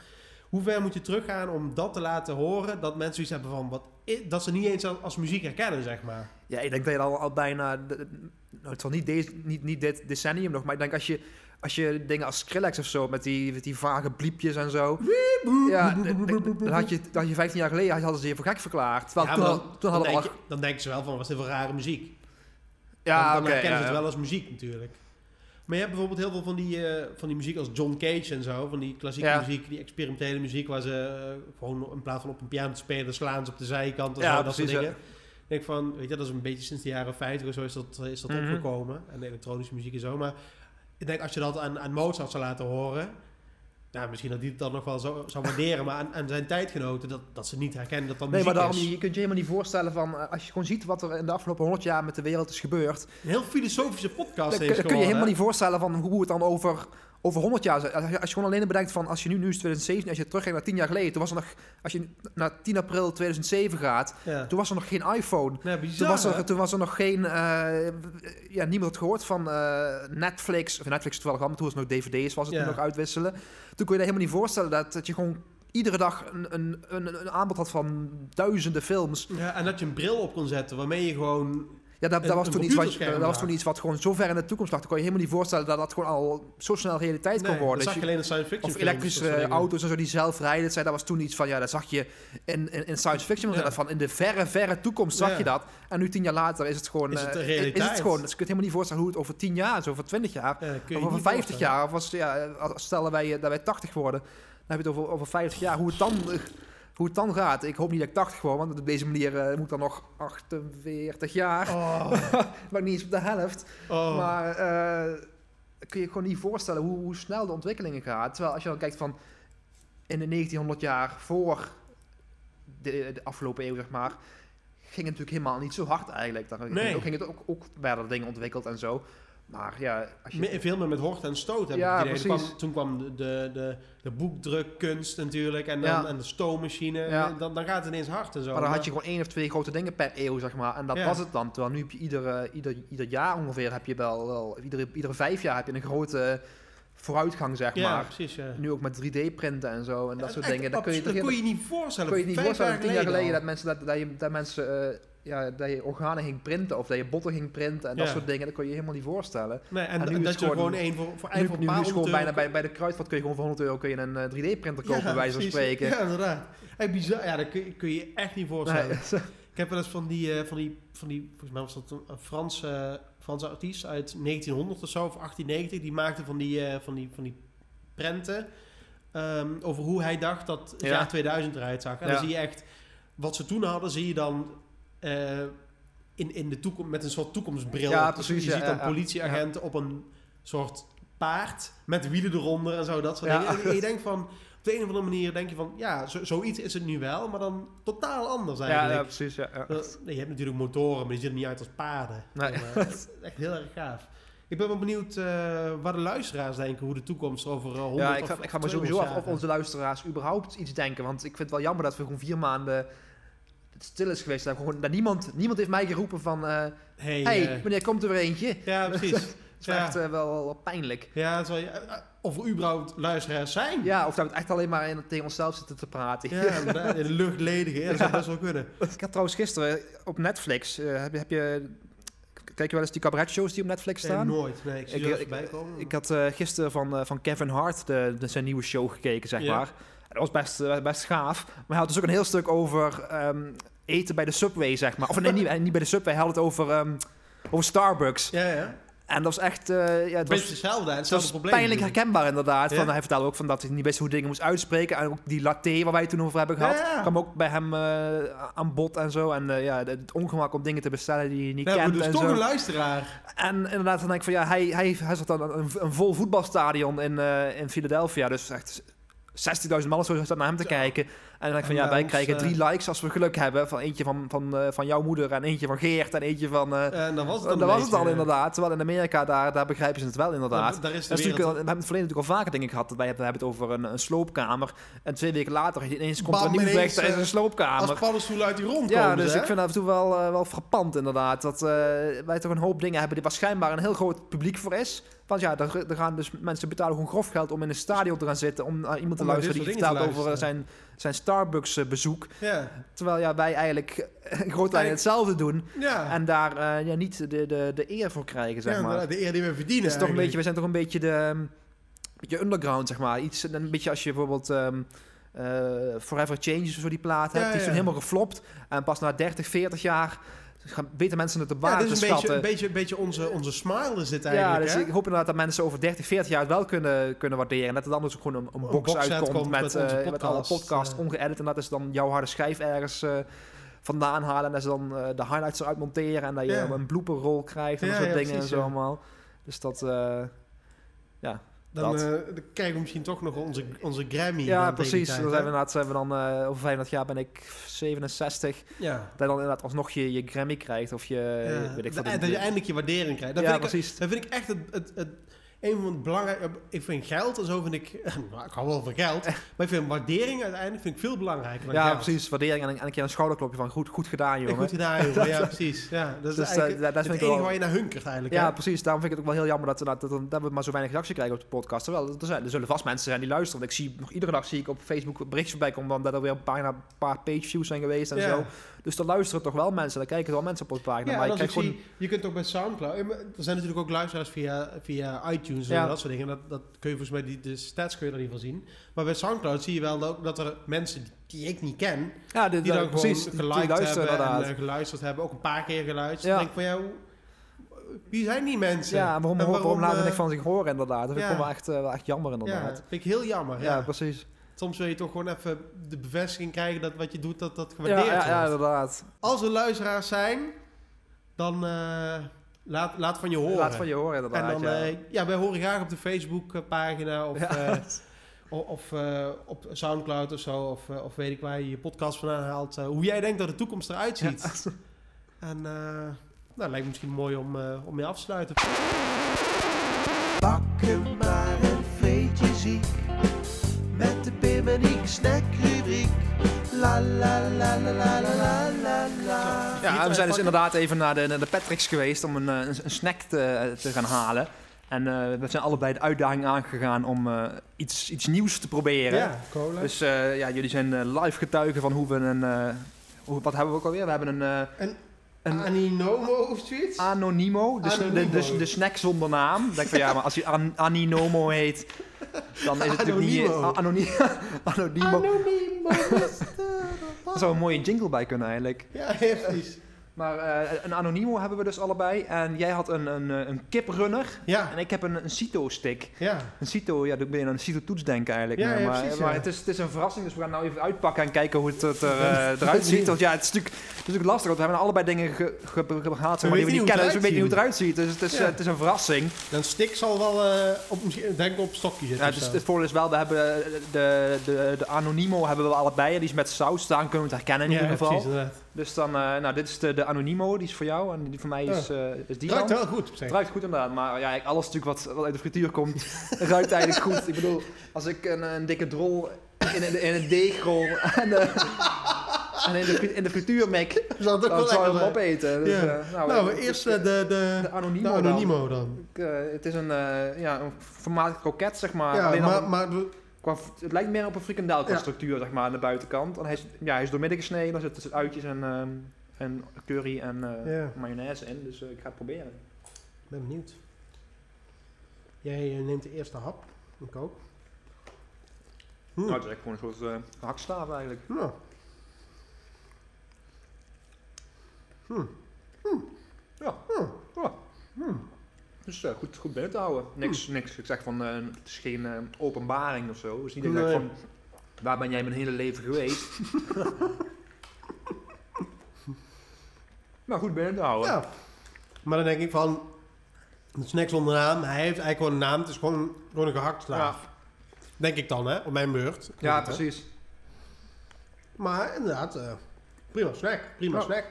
Hoe ver moet je teruggaan om dat te laten horen, dat mensen iets hebben van, wat, dat ze niet eens als, muziek herkennen, zeg maar. ja, ik denk dat je al, al bijna, nou, het zal niet, deze, niet, niet dit decennium nog, maar ik denk als je, als je dingen als Skrillex of zo, met die, met die vage bliepjes en zo, ja, dan had je, dan had je 15 jaar geleden hadden ze je voor gek verklaard. Terwijl Ja, toen, dan, toen dan, hadden we denk al... je- dan denken ze wel van, wat is dit voor rare muziek? Ja, oké. herkennen ja, ze het ja. wel als muziek natuurlijk. Maar je hebt bijvoorbeeld heel veel van die, eh, van die muziek als John Cage en zo. Van die klassieke Ja. muziek, die experimentele muziek... waar ze eh, gewoon in plaats van op een piano te spelen... slaan ze op de zijkant of Ja, zo, dat soort dingen. Ik denk van, weet je, dat is een beetje sinds de jaren 50 of zo is dat, is dat Mhm. opgekomen. En de elektronische muziek en zo. Maar ik denk als je dat aan, aan Mozart zou laten horen... Nou, misschien dat hij het dan nog wel zo, zou waarderen. maar aan, aan zijn tijdgenoten, dat, dat ze niet herkennen dat dat Nee, maar daarom, is. je kunt je helemaal niet voorstellen van, eh, als je gewoon ziet wat er in de afgelopen 100 jaar met de wereld is gebeurd, Een heel filosofische podcast dan, is kun- dan kun je helemaal hè? niet voorstellen van hoe het dan over, over 100 jaar. Als je, als je gewoon alleen bedenkt van, als je nu, nu is 2017, als je teruggaat naar 10 jaar geleden, toen was er nog, als je naar 10 april 2007 gaat, Ja. toen was er nog geen iPhone. Ja, bizar, Toen was, hè? er, toen was er nog geen, eh, ja, niemand had gehoord van eh, Netflix, of Netflix toevallig wel, maar toen was het nog dvd's, was het Ja. toen nog uitwisselen. Toen kon je je helemaal niet voorstellen dat, dat je gewoon iedere dag een, een, een, een aanbod had van duizenden films. Ja, en dat je een bril op kon zetten waarmee je gewoon... Ja, dat, dat, Een- was, een toen iets wat, dat was toen iets wat gewoon zo ver in de toekomst lag. Dan kon je helemaal niet voorstellen dat dat gewoon al zo snel realiteit Nee, kon worden. dat zag Dus je alleen in science fiction of films, elektrische auto's en zo die zelfrijdend zijn. Dat was toen iets van, ja, dat zag je in, in, in science fiction. Ja. Van in de verre, verre toekomst zag Ja. je dat. En nu tien jaar later is het gewoon... Is het eh, realiteit? Is het gewoon, dus je kunt helemaal niet voorstellen hoe het over tien jaar is, over twintig jaar. Ja, Of over niet 50 voorstellen. jaar. Of als, ja, als- stellen wij eh, dat wij 80 worden. Dan heb je het over, over 50 jaar. Hoe het dan... Hoe het dan gaat. Ik hoop niet dat ik 80 word, want op deze manier eh, moet dan nog 48 jaar. Oh, Maar niet eens op de helft. oh. Maar eh, kun je gewoon niet voorstellen hoe, hoe snel de ontwikkelingen gaan. Terwijl als je dan kijkt van in de 1900 jaar voor de, de afgelopen eeuw, zeg maar, ging het natuurlijk helemaal niet zo hard eigenlijk. Dan Nee. ging, het ook, ook werden er dingen ontwikkeld en zo. Maar ja, als je... Me- veel meer met hort en stoot heb Ja, ik. Kwam, toen kwam de, de, de, boekdrukkunst natuurlijk en, dan, Ja. en de stoommachine. Ja. Dan, dan gaat het ineens hard en zo. maar dan had je gewoon één of twee grote dingen per eeuw, zeg maar. En dat was het dan. Terwijl nu heb je iedere, ieder, ieder jaar ongeveer, heb je wel, wel iedere, iedere vijf jaar heb je een grote vooruitgang, zeg ja, maar. precies. Ja. Nu ook met 3D-printen en zo en dat soort dingen. Dan kun je, dat kon je niet voorstellen. kun je niet voorstellen, tien jaar geleden, dat mensen, dat, dat je, dat mensen eh, ja, dat je organen ging printen of dat je botten ging printen en dat Ja. soort dingen. Dat kon je helemaal niet voorstellen. Nee, en, en nu en dat je gewoon- gewoon één voor, voor, Nu, één voor nu, een nu paar is gewoon bijna bij, bij de kruidvat kun je gewoon voor 100 euro kun je een eh, 3D-printer kopen, bij wijze van spreken. Ja, inderdaad. Hey, bizar. Ja, dat kun je, kun je echt niet voorstellen. Nee, Ik heb wel eens van die, eh, van die, van die volgens mij was dat een, een Franse, Franse artiest uit 1900 of zo, of 1890, die maakte van die, eh, van die, van die prenten ehm, over hoe hij dacht dat het Ja. jaar 2000 eruit zag. En dan zie je echt, wat ze toen hadden, zie je dan eh, in, in de toekomst, met een soort toekomstbril. Ja, op. Dus precies, Je ja, ziet ja. politieagenten op een soort paard met wielen eronder en zo, dat soort dingen. En je denkt van, op de een of andere manier denk je van, ja, zo, zoiets is het nu wel, maar dan totaal anders eigenlijk. ja, precies. Ja, je hebt natuurlijk motoren, maar die zien er niet uit als paarden. Nee. Dat is echt heel erg gaaf. Ik ben wel benieuwd eh waar de luisteraars denken hoe de toekomst over eh, 100 Ja, ik ga, ik ga me 200 sowieso af of onze luisteraars überhaupt iets denken. Want ik vind het wel jammer dat we gewoon vier maanden stil is geweest. Dat, we gewoon, dat niemand, niemand heeft mij geroepen van... eh Hey, hey, eh, wanneer komt er weer eentje? ja, precies. Dat is Ja. echt eh, wel, wel pijnlijk. Ja, het is wel- of er überhaupt luisteraars zijn. Ja, of dat we het echt alleen maar in, tegen onszelf zitten te praten. Ja. In de luchtledige. Ja, dat zou best wel kunnen. Ik had trouwens gisteren op Netflix... eh, heb, je- heb je... Kijk je wel eens die cabaretshows die op Netflix Nee, staan? nooit. Nee, ik Ik- ik-. Ik had eh, gisteren van, eh, van Kevin Hart de, de, zijn nieuwe show gekeken, zeg Ja. maar. Dat was best, best gaaf. Maar hij had dus ook een heel stuk over ehm, eten bij de Subway, zeg maar. Of nee, niet, niet bij de Subway. Hij had het over, ehm, over Starbucks. ja, ja. En dat was echt... eh ja, het Beetje was, hetzelfde, het was probleem. pijnlijk herkenbaar inderdaad. Ja. Van, hij vertelde ook van dat hij niet wist hoe dingen moest uitspreken. En ook die latte waar wij het toen over hebben gehad... Ja, ja. kwam ook bij hem eh, aan bod en zo. En eh, ja, het ongemak om dingen te bestellen die je niet hebben kent dus en toch zo. een luisteraar. En inderdaad, dan denk ik van ja, hij, hij, hij zat dan een, een vol voetbalstadion in, eh, in Philadelphia. Dus echt 60.000 man of zo zat naar hem te kijken. En dan denk ik van ja, wij ons, krijgen eh, drie likes als we geluk hebben. Van eentje van, van, eh, van jouw moeder en eentje van Geert en eentje van... eh En dan was het dat dan was een het al inderdaad. Terwijl in Amerika, daar, daar begrijpen ze het wel inderdaad. Daar is de Dat is wereld... we hebben het verleden natuurlijk al vaker dingen gehad. Wij hebben, het over een, een sloopkamer. En twee weken later ineens komt er een nieuw bericht, er is eh, een sloopkamer. Als paddenstoelen uit die rond Ja, dus hè? ik vind dat af en toe wel, eh, wel frappant inderdaad. Dat eh, wij toch een hoop dingen hebben die waar schijnbaar een heel groot publiek voor is. Want ja, er, er gaan dus mensen betalen gewoon grof geld om in een stadion te gaan zitten. Om naar iemand te Om luisteren die vertelt over eh, zijn, zijn Starbucks eh, bezoek. Ja. Terwijl ja, wij eigenlijk in grote lijnen hetzelfde doen. Ja. En daar eh, ja, niet de, de, de eer voor krijgen, zeg ja, maar. de eer die we verdienen is toch een beetje, we zijn toch een beetje de um, beetje underground, zeg maar. Iets, een beetje als je bijvoorbeeld ehm, eh, Forever Changes of zo die plaat hebt. Die is toen helemaal geflopt. En pas na 30, 40 jaar gaan, weten mensen het te Ja, waarde dit is te een beetje, een beetje, een beetje onze, onze smile is dit ja, eigenlijk, dus hè? ik hoop inderdaad dat mensen over 30, 40 jaar het wel kunnen, kunnen waarderen. En dat er dan dus ook gewoon een, een Een box box uitkomt met, met eh, met alle podcast, podcasts eh. ongeëdit. En dat is dan jouw harde schijf ergens eh, vandaan halen. En dat ze dan eh, de highlights eruit monteren. En dat je Ja. een blooperrol krijgt en Ja, dat soort ja, dingen en zo ja. allemaal. Dus dat... eh, Dan, eh, dan krijgen we misschien toch nog onze, onze Grammy. Ja, precies. tijd, Dan zijn we inderdaad, zijn we dan, eh, over 35 jaar ben ik 67. Ja. Dat je dan inderdaad alsnog je, je Grammy krijgt. Of je, Ja, weet ik dat, wat. dat je eindelijk je waardering krijgt. Dat, ja, vind, ik, precies. dat vind ik echt het, het, het, een van het belangrijke... Ik vind geld en zo vind ik... Nou, ik hou wel van geld. Maar ik vind waardering uiteindelijk vind ik veel belangrijker dan Ja, geld. precies. Waardering en een, en een keer een schouderklopje van goed, goed gedaan, jongen. goed gedaan, jongen. Ja, precies. Ja, dat is Dus, eigenlijk eh, dat- dat het enige wel- waar je naar hunkert eigenlijk. Ja, hè? precies. Daarom vind ik het ook wel heel jammer dat, dat, dat, dat we maar zo weinig reactie krijgen op de podcast. Terwijl er, zijn, er zullen vast mensen zijn die luisteren. Want ik zie nog iedere dag zie ik op Facebook berichtjes voorbij komen omdat er weer een paar, een paar page views zijn geweest en Ja. zo. Dus er luisteren toch wel mensen. Er kijken wel mensen op onze pagina. Ja, maar je gewoon... zie, je kunt ook bij Soundcloud... eh, Er zijn natuurlijk ook luisteraars via, via iTunes en Ja. dat soort dingen. Dat, dat kun je volgens mij, die, de stats kun je er niet van zien. Maar bij Soundcloud zie je wel dat, dat er mensen die, ik niet ken... Ja, dit, Die dan ja, precies. gewoon geliked hebben inderdaad. en eh, geluisterd hebben. Ook een paar keer geluisterd. Ja. Dan denk ik van, ja, hoe- wie zijn die mensen? ja, waarom, En waarom, laten we eh, niks van zich horen inderdaad? Dat vind ik ja. wel echt, wel echt jammer Ja, inderdaad. vind ik heel jammer. Ja, Ja. precies. Soms wil je toch gewoon even de bevestiging krijgen dat wat je doet, dat dat Ja, gewaardeerd ja, ja, wordt. inderdaad. Als er luisteraars zijn, dan laat, laat van je horen. Laat van je horen En dan, ja. eh, ja, wij horen graag op de Facebook-pagina of, Ja. eh, o- of eh, op Soundcloud of zo. Of, of weet ik waar je je podcast vandaan haalt. eh, hoe jij denkt dat de toekomst eruit ziet. En eh, nou, lijkt me misschien mooi om, eh, om mee af te sluiten. Pakken maar een vreetje ziek. Met de Pim en ik snackrubriek. La la la la la la la. Ja, we zijn dus inderdaad even naar de, naar de Patrick's geweest om een, eh, een, snack te, eh, te gaan halen. En eh, we zijn allebei de uitdaging aangegaan om iets, iets nieuws te proberen. Ja, cola. Dus ja, jullie zijn live getuigen van hoe we een... hoe, wat hebben we ook alweer? We hebben een... een een Aninomo of zoiets? Anonimo, dus De, de, de, snack zonder naam. Dan denk van ja, maar als je an, Aninomo heet, dan is het natuurlijk niet... Anonimo. Anonimo. Anonimo. Daar zou een mooie jingle bij kunnen eigenlijk. ja, ja, precies. Maar eh, een Anonimo hebben we dus allebei. En jij had een, een, eh, een kiprunner. Ja, En ik heb een, een Cito-stick. ja. Een Cito, ja, dan ben je aan een Cito-toets denken eigenlijk. Ja, maar ja, maar, precies, maar ja. het, is, het is een verrassing, dus we gaan nou even uitpakken en kijken hoe het, het er, eh, eruit ziet. Want ja, het is natuurlijk, het is natuurlijk lastig, want we hebben allebei dingen ge, ge, ge- gehaald zeg maar, die we weten niet kennen, dus hoe we weten niet hoe het eruit ziet. Dus het is, eh, het is een verrassing. Dan stick zal wel eh, op, denk ik op een stokje zitten. Ja, dus het voordeel is wel, we hebben eh, de, de, de Anonimo hebben we allebei. Die is met saus, daar kunnen we het herkennen in ieder geval. precies. Dus dan, eh, nou, dit is de, de Anonimo, die is voor jou en die voor mij is, eh, is die Ruikt wel goed. Het ruikt goed inderdaad, maar ja, alles natuurlijk wat, wat uit de frituur komt, ruikt eigenlijk goed. Ik bedoel, als ik een, een dikke drol in, een- in een deegrol en, eh, en in, de, in de frituur mik, Zal het ook dan wel zou ik hem opeten. Dus, eh, nou, Nou, eerst dus, de, de, de Anonimo, de dan. Anonimo dan. Ik, het is een, ja, een formaat kroket, zeg maar. Ja, Alleen maar, maar Qua, het lijkt meer op een frikandel qua Ja. zeg maar, aan de buitenkant. En hij is, ja, hij is doormidden gesneden, er zitten uitjes en, ehm, en curry en Ja. mayonaise in. Dus eh, ik ga het proberen. ik ben benieuwd. Jij eh, neemt de eerste hap. Ik ook. Hm. Nou, het is echt gewoon een soort hakstaaf eigenlijk. Nou. Hm. Ja. Ja. Dus eh, goed, goed binnen te houden. Niks, niks. Ik zeg van, het is geen openbaring of zo. Het is niet dat ik van, waar ben jij mijn hele leven geweest? maar goed binnen te houden. Ja. Maar dan denk ik van... Een snack zonder naam. Hij heeft eigenlijk gewoon een naam. Het is gewoon, gewoon een gehakt slaaf. Denk ik dan, hè? Op mijn beurt. Ja, precies. Maar inderdaad, eh, prima snack. Prima Ja. snack.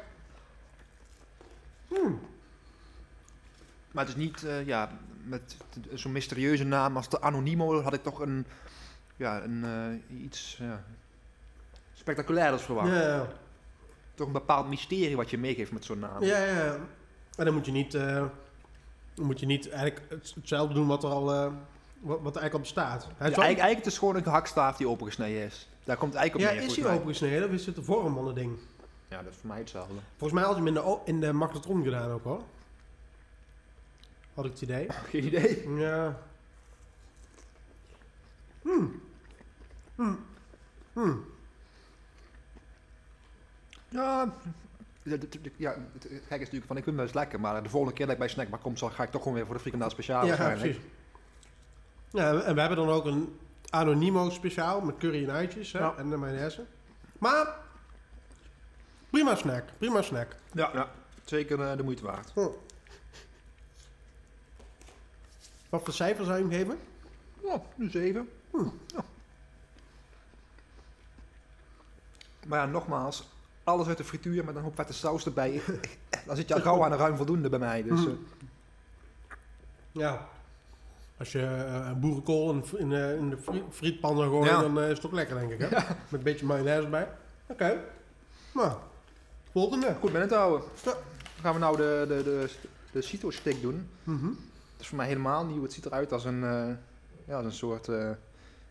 Maar het is niet, eh, ja, met zo'n mysterieuze naam als de Anonimo had ik toch een, ja, een, eh, iets ja, spectaculairs verwacht. Ja, ja. Toch een bepaald mysterie wat je meegeeft met zo'n naam. Ja, ja. En dan moet je niet, eh, moet je niet eigenlijk het- hetzelfde doen wat er al, eh, wat, wat er eigenlijk al bestaat. Ja, is eigenlijk, eigenlijk het is gewoon een gehaktstaaf die opengesneden is. Daar komt het eigenlijk ja, op neer. is volgens hij mij. opengesneden of is het de vorm van het ding? Ja, dat is voor mij hetzelfde. Volgens mij had je hem in de, in de magnetron gedaan ook hoor. Had ik het idee. Geen idee. Ja. Hmm. Hmm. Hmm. Ja, ja, het gekke is natuurlijk van, ik vind het lekker, maar de volgende keer dat ik bij Snackbar kom, zal, ga ik toch gewoon weer voor de frikandel speciaal Ja, precies. Ja, en we hebben dan ook een Anonimo speciaal met curry en uitjes hè, Ja. en de mayonaise. Maar prima snack, prima snack. Ja, ja. zeker eh, de moeite waard. Wat voor cijfer zou je hem geven? Ja, een 7. Ja. Maar ja, nogmaals, alles uit de frituur met een hoop vette saus erbij. Dan zit je al gauw aan een ruim voldoende bij mij. Dus, Mhm. eh, Ja. Als je eh, boerenkool in, in, eh, in de fri- frietpan zou gooien, Ja. dan is het ook lekker denk ik hè? Met een beetje mayonaise erbij. Oké. Nou, volgende. goed binnen te houden. Ja. Dan gaan we nou de, de, de, de Cito stick doen. Mhm. Het is voor mij helemaal nieuw. Het ziet eruit als een, eh, ja, als een, soort, eh,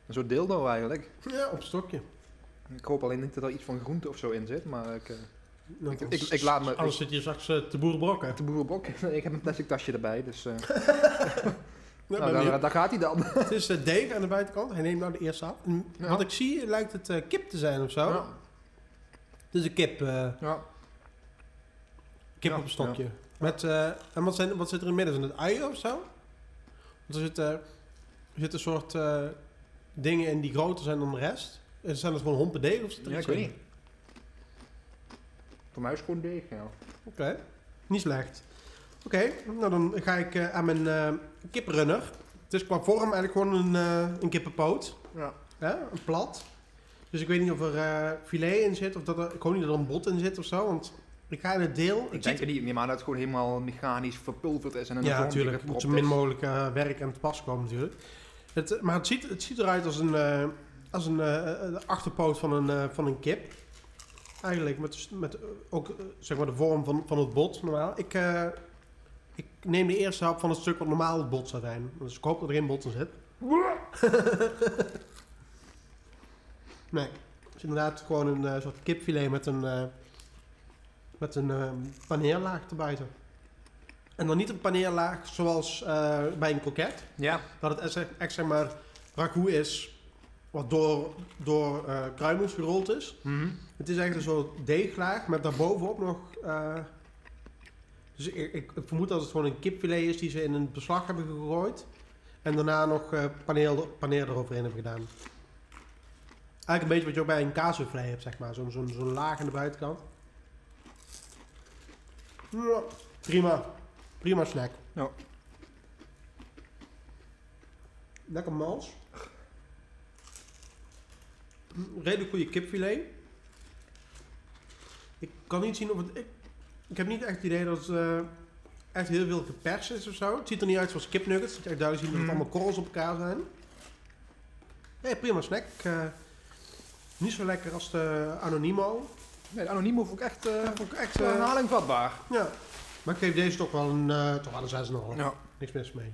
een soort dildo eigenlijk. Ja, op stokje. Ik hoop alleen niet dat er iets van groente of zo in zit. Maar ik, eh, Nou, Ik- ik- ik laat me- Anders zit je straks eh, te boerenbrokken. de boerenbok. ik heb een plastic tasje erbij. Dus Ja, nou, ben daar, gaat hij dan. Het is deeg aan de buitenkant. Hij neemt nou de eerste af. Ja. Wat ik zie lijkt het kip te zijn of zo. Ja. Het is een kip, Ja. kip Ja, op een stokje. Met, en wat, zijn, wat zit er in midden? Zijn het uien of zo? Want er zitten, er zitten een soort dingen in die groter zijn dan de rest. En zijn dat gewoon hompen deeg of zit er Ja, iets ik weet in? niet. Voor mij is het gewoon deeg, ja. Oké, niet slecht. Oké, nou dan ga ik eh, aan mijn eh kiprunner. Het is qua vorm eigenlijk gewoon een, eh, een kippenpoot. Ja. Hè? Een plat. Dus ik weet niet of er eh, filet in zit of dat er, ik hoop niet dat er een bot in zit of zo. Want ik ga in het deel. Ik het denk er niet meer, maar dat het gewoon helemaal mechanisch verpulverd is en een ja, natuurlijk. Het moet zo min mogelijk werk aan te pas komen natuurlijk. Het, maar het ziet, het ziet eruit als een, eh, als een eh, de achterpoot van een, eh, van een kip. Eigenlijk met, met ook eh, zeg maar de vorm van, van het bot normaal. Ik, ik neem de eerste hap van het stuk wat normaal het bot zou zijn. Dus ik hoop dat er geen bot in zit. nee, het is inderdaad gewoon een soort kipfilet met een, met een eh, paneerlaag erbuiten. En dan niet een paneerlaag zoals bij een kroket. Ja, Dat het echt, echt zeg maar ragout is wat door, door eh kruimels gerold is. Mhm. Het is echt een soort deeglaag met daarbovenop nog eh, Dus ik, ik, vermoed dat het gewoon een kipfilet is die ze in een beslag hebben gegooid. En daarna nog eh paneel, paneel eroverheen hebben gedaan. Eigenlijk een beetje wat je ook bij een kaasfilet hebt, zeg maar. Zo'n zo'n zo'n laag aan de buitenkant. Ja, prima. Prima snack. Ja. Lekker mals. Redelijk goede kipfilet. Ik kan niet zien of het... Ik, ik heb niet echt het idee dat het eh, echt heel veel geperst is of zo. Het ziet er niet uit zoals kipnuggets. Het is echt duidelijk zien dat het Mm. allemaal korrels op elkaar zijn. Nee, prima snack. Eh, niet zo lekker als de Anonimo. Nee, de Anonimo vond ik echt, eh Vond ik echt... een herhaling vatbaar. ja. Maar ik geef deze toch wel een... toch wel een 6,5. Ja. Niks mis mee.